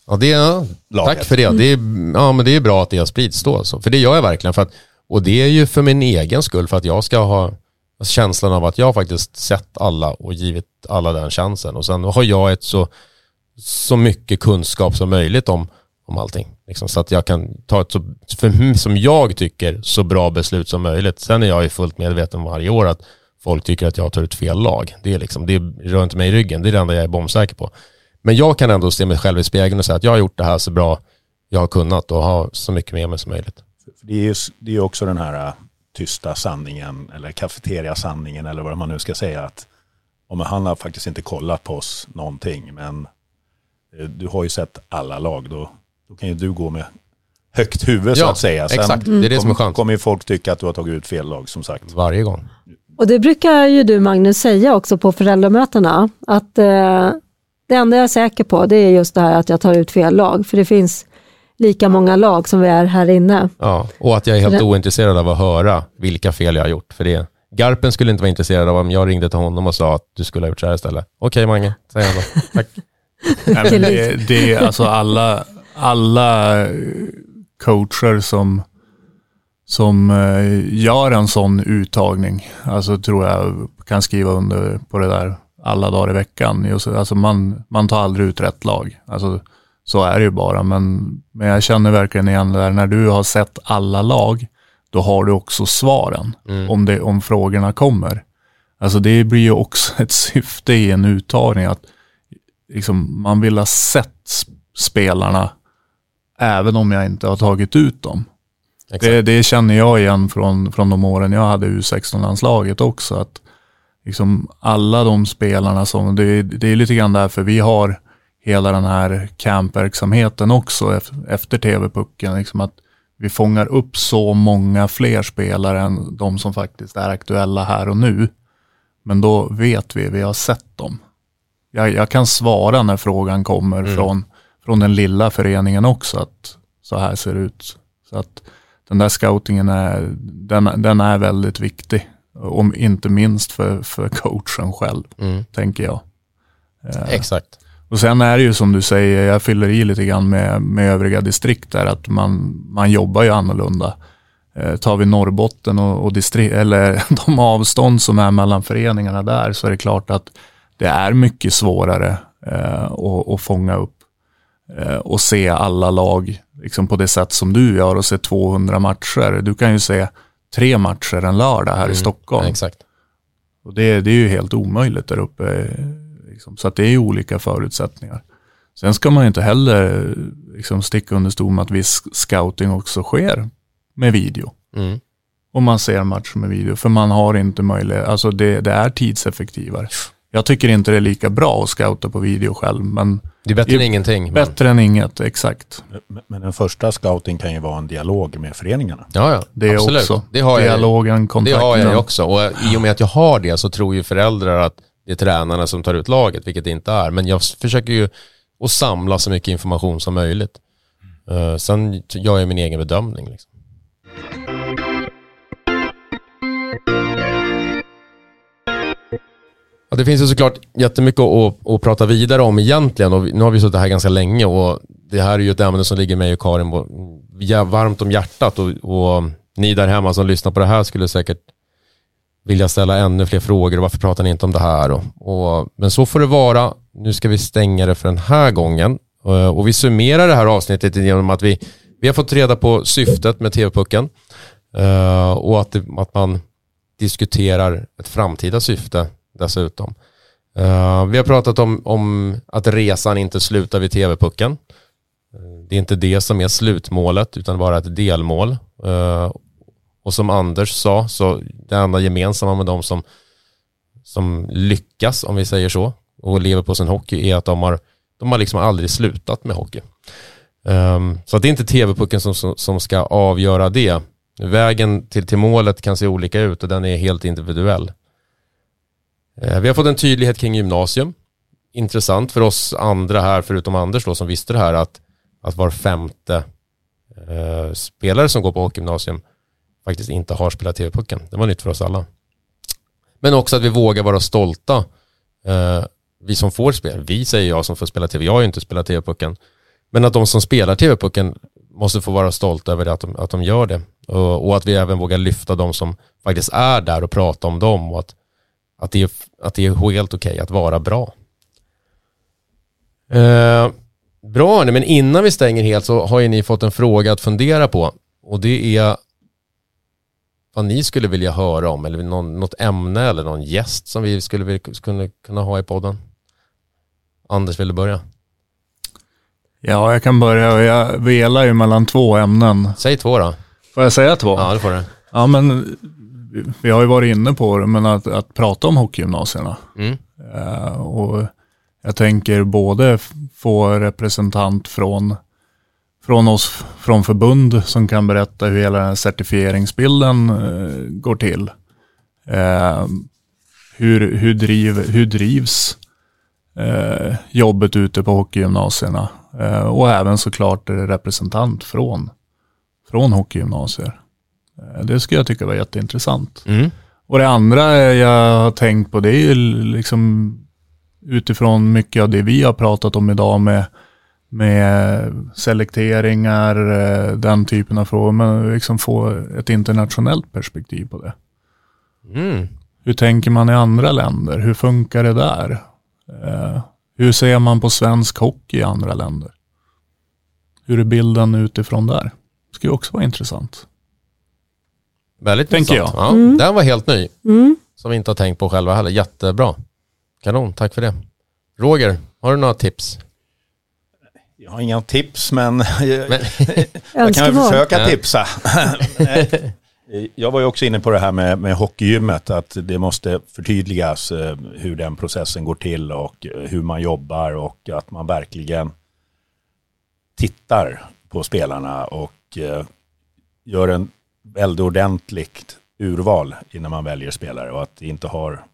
Speaker 2: Ja, det är, tack för det. det är, ja, men det är bra att det har spridits då. Alltså. För det gör jag verkligen. För att, och det är ju för min egen skull, för att jag ska ha känslan av att jag faktiskt sett alla och givit alla den chansen. Och sen har jag ett så, så mycket kunskap som möjligt om, om allting. Liksom, så att jag kan ta ett så, för, som jag tycker, så bra beslut som möjligt. Sen är jag ju fullt medveten varje år att folk tycker att jag tar ut fel lag. Det, är liksom, det rör inte mig i ryggen, det är det enda jag är bombsäker på. Men jag kan ändå se mig själv i spegeln och säga att jag har gjort det här så bra jag har kunnat och ha så mycket med mig som möjligt.
Speaker 6: Det är ju det är också den här äh, tysta sanningen eller kafeteriasanningen eller vad man nu ska säga. att om Han har faktiskt inte kollat på oss någonting men eh, du har ju sett alla lag. Då, då kan ju du gå med högt huvud så
Speaker 2: Ja,
Speaker 6: att säga. Sen
Speaker 2: exakt. Det är det som är skönt.
Speaker 6: kommer ju folk tycka att du har tagit ut fel lag som sagt.
Speaker 2: Varje gång.
Speaker 1: Och det brukar ju du Magnus säga också på föräldramötena, att eh, det enda jag är säker på det är just det här att jag tar ut fel lag, för det finns lika många lag som vi är här inne.
Speaker 2: Ja, och att jag är helt
Speaker 1: Det-
Speaker 2: ointresserad av att höra vilka fel jag har gjort. För det. Garpen skulle inte vara intresserad av om jag ringde till honom och sa att du skulle ha gjort så här istället. Okej Mange, säger han då. Tack.
Speaker 5: Nej, men det, det är alltså alla, alla eh, coacher som, som eh, gör en sån uttagning, alltså tror jag kan skriva under på det där alla dagar i veckan. Just, alltså man, man tar aldrig ut rätt lag. Alltså, så är det ju bara, men, men jag känner verkligen igen det där, när du har sett alla lag, då har du också svaren om, det, om frågorna kommer. Alltså det blir ju också ett syfte i en uttagning att liksom, man vill ha sett sp- spelarna även om jag inte har tagit ut dem. Det, det känner jag igen från, från de åren jag hade U16-landslaget också. Att liksom alla de spelarna som, det, det är lite grann därför vi har hela den här campverksamheten också ef- efter TV-pucken. Liksom att vi fångar upp så många fler spelare än de som faktiskt är aktuella här och nu. Men då vet vi, vi har sett dem. Jag, jag kan svara när frågan kommer från, från den lilla föreningen också att så här ser det ut. Så att den där scoutingen är, den, den är väldigt viktig. Om inte minst för, för coachen själv,
Speaker 2: Mm.
Speaker 5: tänker jag.
Speaker 2: Exakt.
Speaker 5: Och sen är det ju som du säger, jag fyller i lite grann med, med övriga distrikt där, att man, man jobbar ju annorlunda. Eh, tar vi Norrbotten och, och distrikt, eller de avstånd som är mellan föreningarna där, så är det klart att det är mycket svårare eh, att, att fånga upp eh, och se alla lag liksom på det sätt som du gör och se 200 matcher. Du kan ju se tre matcher en lördag här i Stockholm.
Speaker 2: Exakt.
Speaker 5: Och det, det är ju helt omöjligt där uppe. Liksom. Så att det är ju olika förutsättningar. Sen ska man inte heller liksom, sticka under stol med att viss scouting också sker med video.
Speaker 2: Mm.
Speaker 5: Om man ser matcher med video. För man har inte möjlighet, alltså det, det är tidseffektivare. Jag tycker inte det är lika bra att scouta på video själv, men
Speaker 2: Det är bättre
Speaker 5: Jo,
Speaker 2: än ingenting. men-
Speaker 5: bättre än inget, exakt.
Speaker 6: Men- Men den första scouting kan ju vara en dialog med föreningarna.
Speaker 2: Ja, ja.
Speaker 5: Det är
Speaker 2: Absolut.
Speaker 5: också.
Speaker 2: Det har jag,
Speaker 5: Dialogen,
Speaker 2: det
Speaker 5: kontakten.
Speaker 2: har jag också. Och i och med att jag har det så tror ju föräldrar att det är tränarna som tar ut laget, vilket det inte är. Men jag försöker ju att samla så mycket information som möjligt. Uh, sen gör jag min egen bedömning. Liksom. Det finns ju såklart jättemycket att, att prata vidare om egentligen. Och nu har vi suttit här ganska länge och det här är ju ett ämne som ligger mig och Karin varmt om hjärtat. Och, och ni där hemma som lyssnar på det här skulle säkert vilja ställa ännu fler frågor. Och varför pratar ni inte om det här? Och, och, men så får det vara. Nu ska vi stänga det för den här gången. Eh, och vi summerar det här avsnittet genom att vi, vi har fått reda på syftet med TV-pucken. Eh, och att, det, att man diskuterar ett framtida syfte dessutom. Uh, vi har pratat om, om att resan inte slutar vid TV-pucken. Eh, det är inte det som är slutmålet utan bara ett delmål. Uh, och som Anders sa, så det enda gemensamma med de som, som lyckas, om vi säger så, och lever på sin hockey är att de har, de har liksom aldrig slutat med hockey. Um, så att det är inte TV-pucken som, som, som ska avgöra det. Vägen till, till målet kan se olika ut och den är helt individuell. Eh, vi har fått en tydlighet kring gymnasium. Intressant för oss andra här, förutom Anders då, som visste det här, att, att var femte eh, spelare som går på hockeygymnasium faktiskt inte har spelat TV-pucken. Det var nytt för oss alla. Men också att vi vågar vara stolta. Eh, vi som får spela, vi säger jag som får spela TV, jag har ju inte spelat TV-pucken. Men att de som spelar TV-pucken måste få vara stolta över det, att, de, att de gör det. Och, och att vi även vågar lyfta de som faktiskt är där och prata om dem och att, att, det, är, att det är helt okej att vara bra. Eh, bra, men innan vi stänger helt så har ju ni fått en fråga att fundera på och det är vad ni skulle vilja höra om eller någon, något ämne eller någon gäst som vi skulle, skulle kunna ha i podden? Anders, vill du börja?
Speaker 5: Ja, jag kan börja. Jag velar ju mellan två ämnen.
Speaker 2: Säg två då.
Speaker 5: Får jag säga två?
Speaker 2: Ja, det får du.
Speaker 5: Ja, men vi- har ju varit inne på det, men att, att prata om hockeygymnasierna.
Speaker 2: Mm.
Speaker 5: Eh, och jag tänker både få representant från, från oss från förbund som kan berätta hur hela certifieringsbilden eh, går till. Eh, hur, hur, driv, hur drivs jobbet ute på hockeygymnasierna? Och även såklart representant från, från hockeygymnasier. Eh, det skulle jag tycka var jätteintressant.
Speaker 2: Mm.
Speaker 5: Och det andra jag har tänkt på det är ju liksom utifrån mycket av det vi har pratat om idag med, med selekteringar, eh, den typen av frågor, men liksom få ett internationellt perspektiv på det.
Speaker 2: Mm.
Speaker 5: Hur tänker man i andra länder? Hur funkar det där? Eh, hur ser man på svensk hockey i andra länder? Hur är bilden utifrån där? Det skulle också vara intressant.
Speaker 2: Väldigt
Speaker 5: Tänker
Speaker 2: intressant.
Speaker 5: jag.
Speaker 2: Ja,
Speaker 1: Mm.
Speaker 2: Den var helt ny.
Speaker 1: Mm.
Speaker 2: Som vi inte har tänkt på själva heller. Jättebra. Kanon, tack för det. Roger, har du några tips?
Speaker 6: Jag har inga tips men
Speaker 2: Men,
Speaker 6: jag kan väl försöka
Speaker 2: Ja.
Speaker 6: tipsa. jag var ju också inne på det här med, med hockeygymmet, att det måste förtydligas eh, hur den processen går till och eh, hur man jobbar och att man verkligen tittar på spelarna och eh, gör en väldigt ordentligt urval innan man väljer spelare och att det inte har,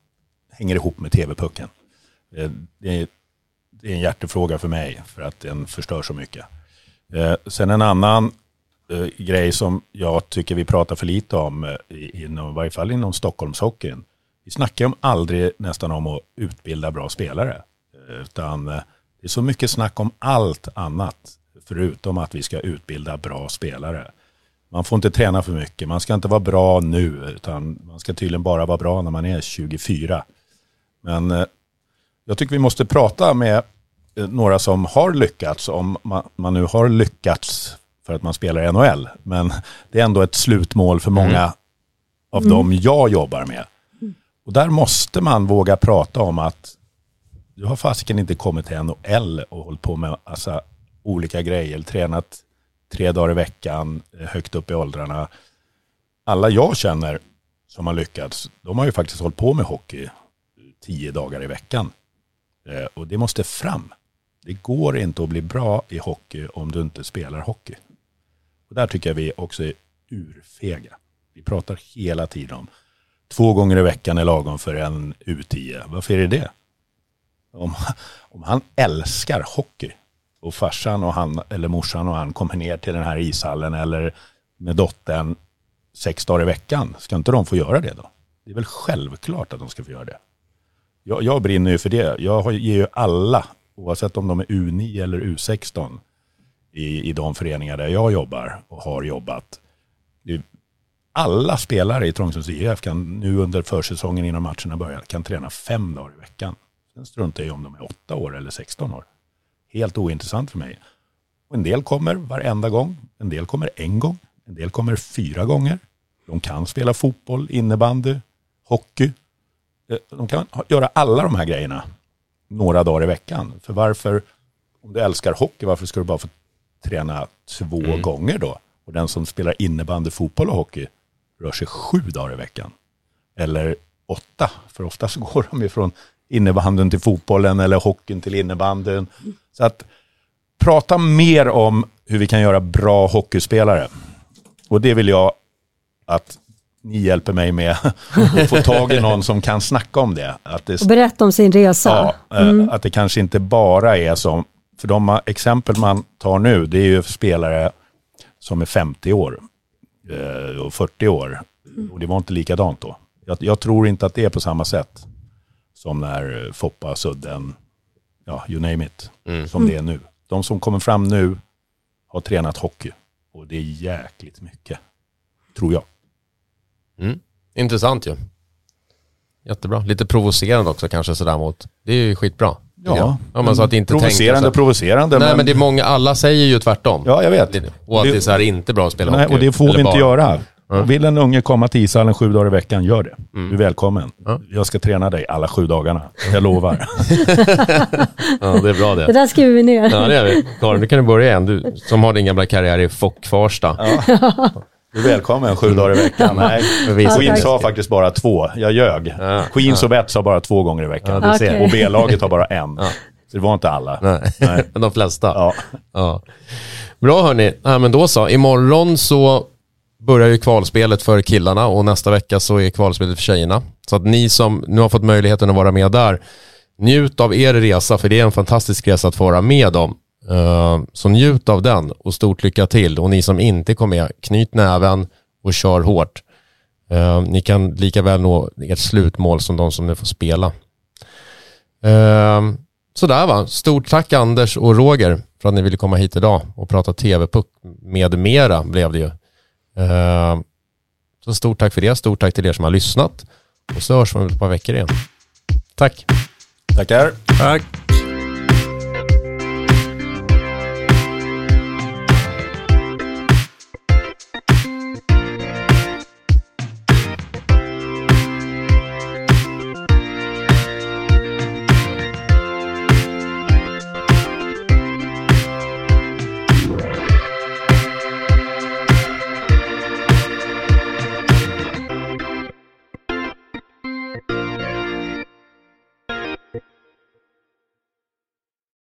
Speaker 6: hänger ihop med tv-pucken. Eh, det är, det är en hjärtefråga för mig för att den förstör så mycket. Eh, sen en annan eh, grej som jag tycker vi pratar för lite om, eh, inom, i varje fall inom Stockholmshockeyn. Vi snackar om aldrig nästan om att utbilda bra spelare. Eh, utan eh, det är så mycket snack om allt annat, förutom att vi ska utbilda bra spelare. Man får inte träna för mycket, man ska inte vara bra nu, utan man ska tydligen bara vara bra när man är 24. Men eh, jag tycker vi måste prata med eh, några som har lyckats, om man, nu har lyckats för att man spelar i NHL. Men det är ändå ett slutmål för många av dem jag jobbar med. Och där måste man våga prata om att du har fasiken inte kommit till NHL och hållit på med alltså, olika grejer, tränat tre dagar i veckan, eh, högt upp i åldrarna. Alla jag känner som har lyckats, de har ju faktiskt hållit på med hockey tio dagar i veckan. Eh, och det måste fram. Det går inte att bli bra i hockey om du inte spelar hockey. Och där tycker jag vi också är urfega. Vi pratar hela tiden om två gånger i veckan är lagom för en U10. Varför är det det? Om, om han älskar hockey och farsan och han, eller morsan och han kommer ner till den här ishallen eller med dottern sex dagar i veckan, ska inte de få göra det då? Det är väl självklart att de ska få göra det. Jag, jag brinner ju för det. Jag ger ju alla, oavsett om de är U9 eller U16, i, i de föreningar där jag jobbar och har jobbat. Det, alla spelare i Trångsunds IF kan nu under försäsongen innan matcherna börjar kan träna fem dagar i veckan. Sen struntar jag i om de är åtta år eller 16 år. Helt ointressant för mig. Och en del kommer varenda gång, en del kommer en gång, en del kommer fyra gånger. De kan spela fotboll, innebandy, hockey. Eh, De kan göra alla de här grejerna några dagar i veckan. För varför, om du älskar hockey, varför ska du bara få träna två gånger då? Och den som spelar innebandy, fotboll och hockey rör sig sju dagar i veckan. Eller åtta, för oftast går de ifrån innebandyn till fotbollen eller hockeyn till innebandyn. Så att prata mer om hur vi kan göra bra hockeyspelare. Och det vill jag att ni hjälper mig med att få tag i någon som kan snacka om det. Att det
Speaker 1: Och berätta om sin resa.
Speaker 6: Ja, eh, att det kanske inte bara är som, för de exempel man tar nu, det är ju spelare som är 50 år eh, och 40 år. Och det var inte likadant då. Jag, jag tror inte att det är på samma sätt som när eh, Foppa, Sudden, ja, you name it, som det är nu. De som kommer fram nu har tränat hockey och det är jäkligt mycket, tror jag.
Speaker 2: Mm. Intressant ju. Jättebra. Lite provocerande också kanske sådär mot. Det är ju skitbra. jag. ja men så att inte
Speaker 6: provocerande,
Speaker 2: tänka så.
Speaker 6: provocerande.
Speaker 2: Nej men det är många, alla säger ju tvärtom.
Speaker 6: Ja, jag vet.
Speaker 2: Och att det är så här inte bra att spela
Speaker 6: Nej,
Speaker 2: hockey.
Speaker 6: och det får vi inte
Speaker 2: bara-
Speaker 6: göra. Och vill en unge komma till ishallen sju dagar i veckan, gör det.
Speaker 2: Mm.
Speaker 6: Du är välkommen. Jag ska träna dig alla sju dagarna. Jag lovar.
Speaker 2: Ja, det är bra
Speaker 1: Det
Speaker 2: det.
Speaker 1: där skriver vi ner.
Speaker 2: Ja, det är vi. Karin, nu kan du börja igen. Du som har din gamla karriär i Fock Farsta.
Speaker 6: Du är välkommen sju dagar i veckan. Nej,
Speaker 2: Bevis-
Speaker 6: Queens har faktiskt bara två. Jag ljög.
Speaker 2: Ja.
Speaker 6: Queens och Vets har bara två gånger i veckan.
Speaker 2: Ja,
Speaker 1: du ser.
Speaker 6: Och B-laget har bara en. Så det var inte alla.
Speaker 2: Nej,
Speaker 6: Nej.
Speaker 2: men de flesta.
Speaker 6: Ja.
Speaker 2: Ja. Bra hörni. Ja, men då så. Imorgon så börjar ju kvalspelet för killarna och nästa vecka så är kvalspelet för tjejerna. Så att ni som nu har fått möjligheten att vara med där, njut av er resa för det är en fantastisk resa att få vara med om. Eh, så njut av den och stort lycka till. Och ni som inte kom med, knyt näven och kör hårt. Eh, ni kan lika väl nå ert slutmål som de som nu får spela. Eh, Sådär va. Stort tack Anders och Roger för att ni ville komma hit idag och prata TV-puck med mera blev det ju. Eh, Så stort tack för det. Stort tack till er som har lyssnat. Och så hörs vi om ett par veckor igen. Tack.
Speaker 6: Tackar.
Speaker 5: Tack.